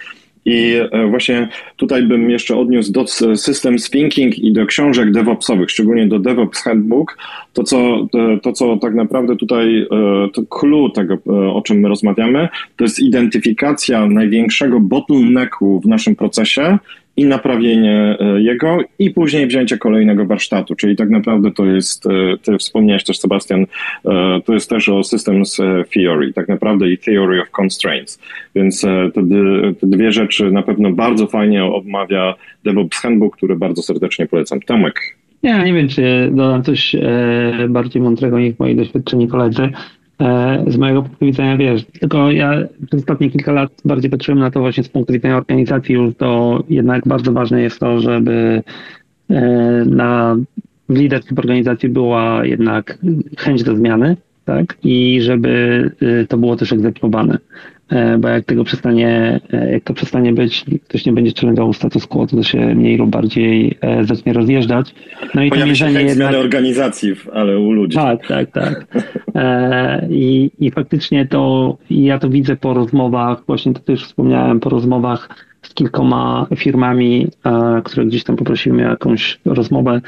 i e, właśnie tutaj bym jeszcze odniósł do Systems Thinking i do książek DevOpsowych, szczególnie do DevOps Handbook. To, co, to, co tak naprawdę tutaj, e, to clue tego, e, o czym my rozmawiamy, to jest identyfikacja największego bottlenecku w naszym procesie i naprawienie e, jego i później wzięcie kolejnego warsztatu, czyli tak naprawdę to jest, e, ty wspomniałeś też Sebastian, e, to jest też o Systems Theory, tak naprawdę i Theory of Constraints, więc te, te dwie rzeczy na pewno bardzo fajnie omawia DevOps Handbook, który bardzo serdecznie polecam. Tomek. Ja nie wiem, czy dodam coś bardziej mądrego niż moi doświadczeni koledzy. E, z mojego punktu widzenia, wiesz, tylko ja przez ostatnie kilka lat bardziej patrzyłem na to właśnie z punktu widzenia organizacji. Już, to jednak bardzo ważne jest to, żeby e, na w leadership organizacji była jednak chęć do zmiany, tak? I żeby y, to było też egzekwowane. E, bo jak tego przestanie, e, jak to przestanie być, ktoś nie będzie challenge'ował status quo, to się mniej lub bardziej e, zacznie rozjeżdżać. No i to się jednak... zmiany organizacji, ale u ludzi. Tak, tak, tak. I, I faktycznie to, ja to widzę po rozmowach, właśnie to też wspomniałem, po rozmowach z kilkoma firmami, które gdzieś tam poprosimy o jakąś rozmowę,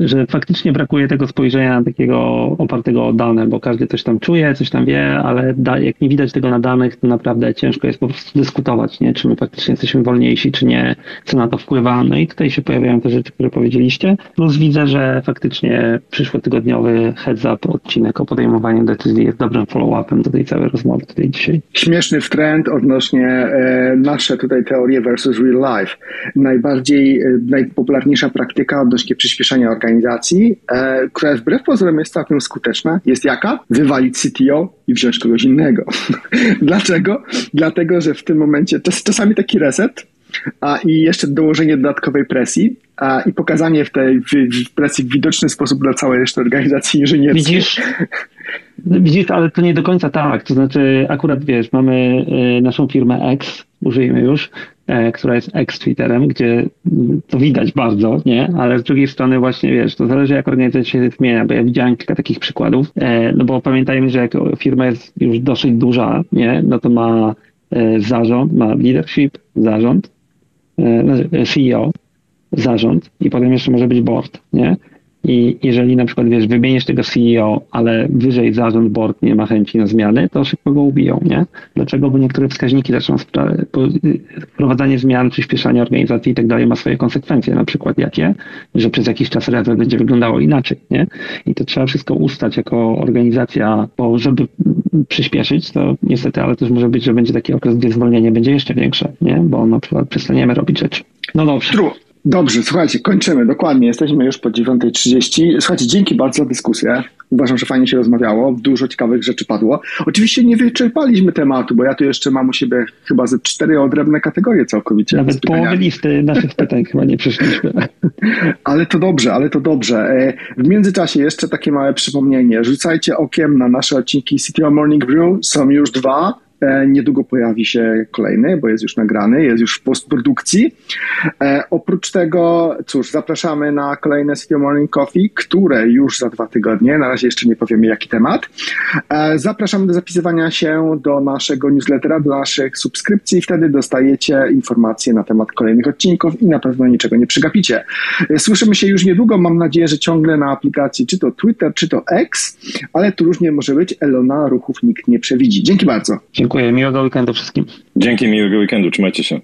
że faktycznie brakuje tego spojrzenia takiego opartego o dane, bo każdy coś tam czuje, coś tam wie, ale da, jak nie widać tego na danych, to naprawdę ciężko jest po prostu dyskutować, nie? czy my faktycznie jesteśmy wolniejsi, czy nie, co na to wpływa. No i tutaj się pojawiają te rzeczy, które powiedzieliście. Plus widzę, że faktycznie przyszłotygodniowy heads up odcinek o podejmowaniu decyzji jest dobrym follow-upem do tej całej rozmowy tutaj dzisiaj. Śmieszny trend odnośnie e, nasze tutaj teorie versus real life. Najbardziej, e, najpopularniejsza praktyka odnośnie przyspieszenia przyspieszenia organizacji, e, która wbrew pozorom jest całkiem skuteczna, jest jaka? Wywalić CTO i wziąć kogoś innego. [laughs] Dlaczego? Dlatego, że w tym momencie to jest czasami taki reset, a i jeszcze dołożenie dodatkowej presji a, i pokazanie w tej w, presji w widoczny sposób dla całej reszty organizacji inżynierskiej. Widzisz? Widzisz, ale to nie do końca tak. To znaczy, akurat wiesz, mamy y, naszą firmę X, użyjmy już, która jest ex-Twitterem, gdzie to widać bardzo, nie? Ale z drugiej strony właśnie, wiesz, to zależy jak organizacja się zmienia, bo ja widziałem kilka takich przykładów, e, no bo pamiętajmy, że jak firma jest już dosyć duża, nie? No to ma e, zarząd, ma leadership, zarząd, CEO, zarząd i potem jeszcze może być board, nie? I jeżeli na przykład, wiesz, wymienisz tego CEO, ale wyżej zarząd board nie ma chęci na zmiany, to szybko go ubiją, nie? Dlaczego? Bo niektóre wskaźniki zaczną wprowadzanie zmian, przyspieszanie organizacji i tak dalej ma swoje konsekwencje, na przykład jakie? Że przez jakiś czas razem będzie wyglądało inaczej, nie? I to trzeba wszystko ustać jako organizacja, bo żeby przyspieszyć, to niestety, ale też może być, że będzie taki okres, gdzie zwolnienie będzie jeszcze większe, nie? Bo na przykład przestaniemy robić rzeczy. No dobrze. True. Dobrze, słuchajcie, kończymy, dokładnie, jesteśmy już po 9.30. Słuchajcie, dzięki bardzo za dyskusję. Uważam, że fajnie się rozmawiało, dużo ciekawych rzeczy padło. Oczywiście nie wyczerpaliśmy tematu, bo ja tu jeszcze mam u siebie chyba ze cztery odrębne kategorie całkowicie. Nawet połowy listy naszych pytań chyba nie przeszliśmy. [laughs] Ale to dobrze, ale to dobrze. E, w międzyczasie jeszcze takie małe przypomnienie. Rzucajcie okiem na nasze odcinki City Morning Brew. Są już dwa niedługo pojawi się kolejny, bo jest już nagrany, jest już w postprodukcji. E, oprócz tego, cóż, zapraszamy na kolejne City Morning Coffee, które już za dwa tygodnie, na razie jeszcze nie powiemy jaki temat. E, zapraszamy do zapisywania się do naszego newslettera, do naszych subskrypcji, wtedy dostajecie informacje na temat kolejnych odcinków i na pewno niczego nie przegapicie. Słyszymy się już niedługo, mam nadzieję, że ciągle na aplikacji czy to Twitter, czy to X, ale tu różnie może być, Elona ruchów nikt nie przewidzi. Dzięki bardzo. Dziękuję, miłego weekendu wszystkim. Dzięki, miłego weekendu, trzymajcie się.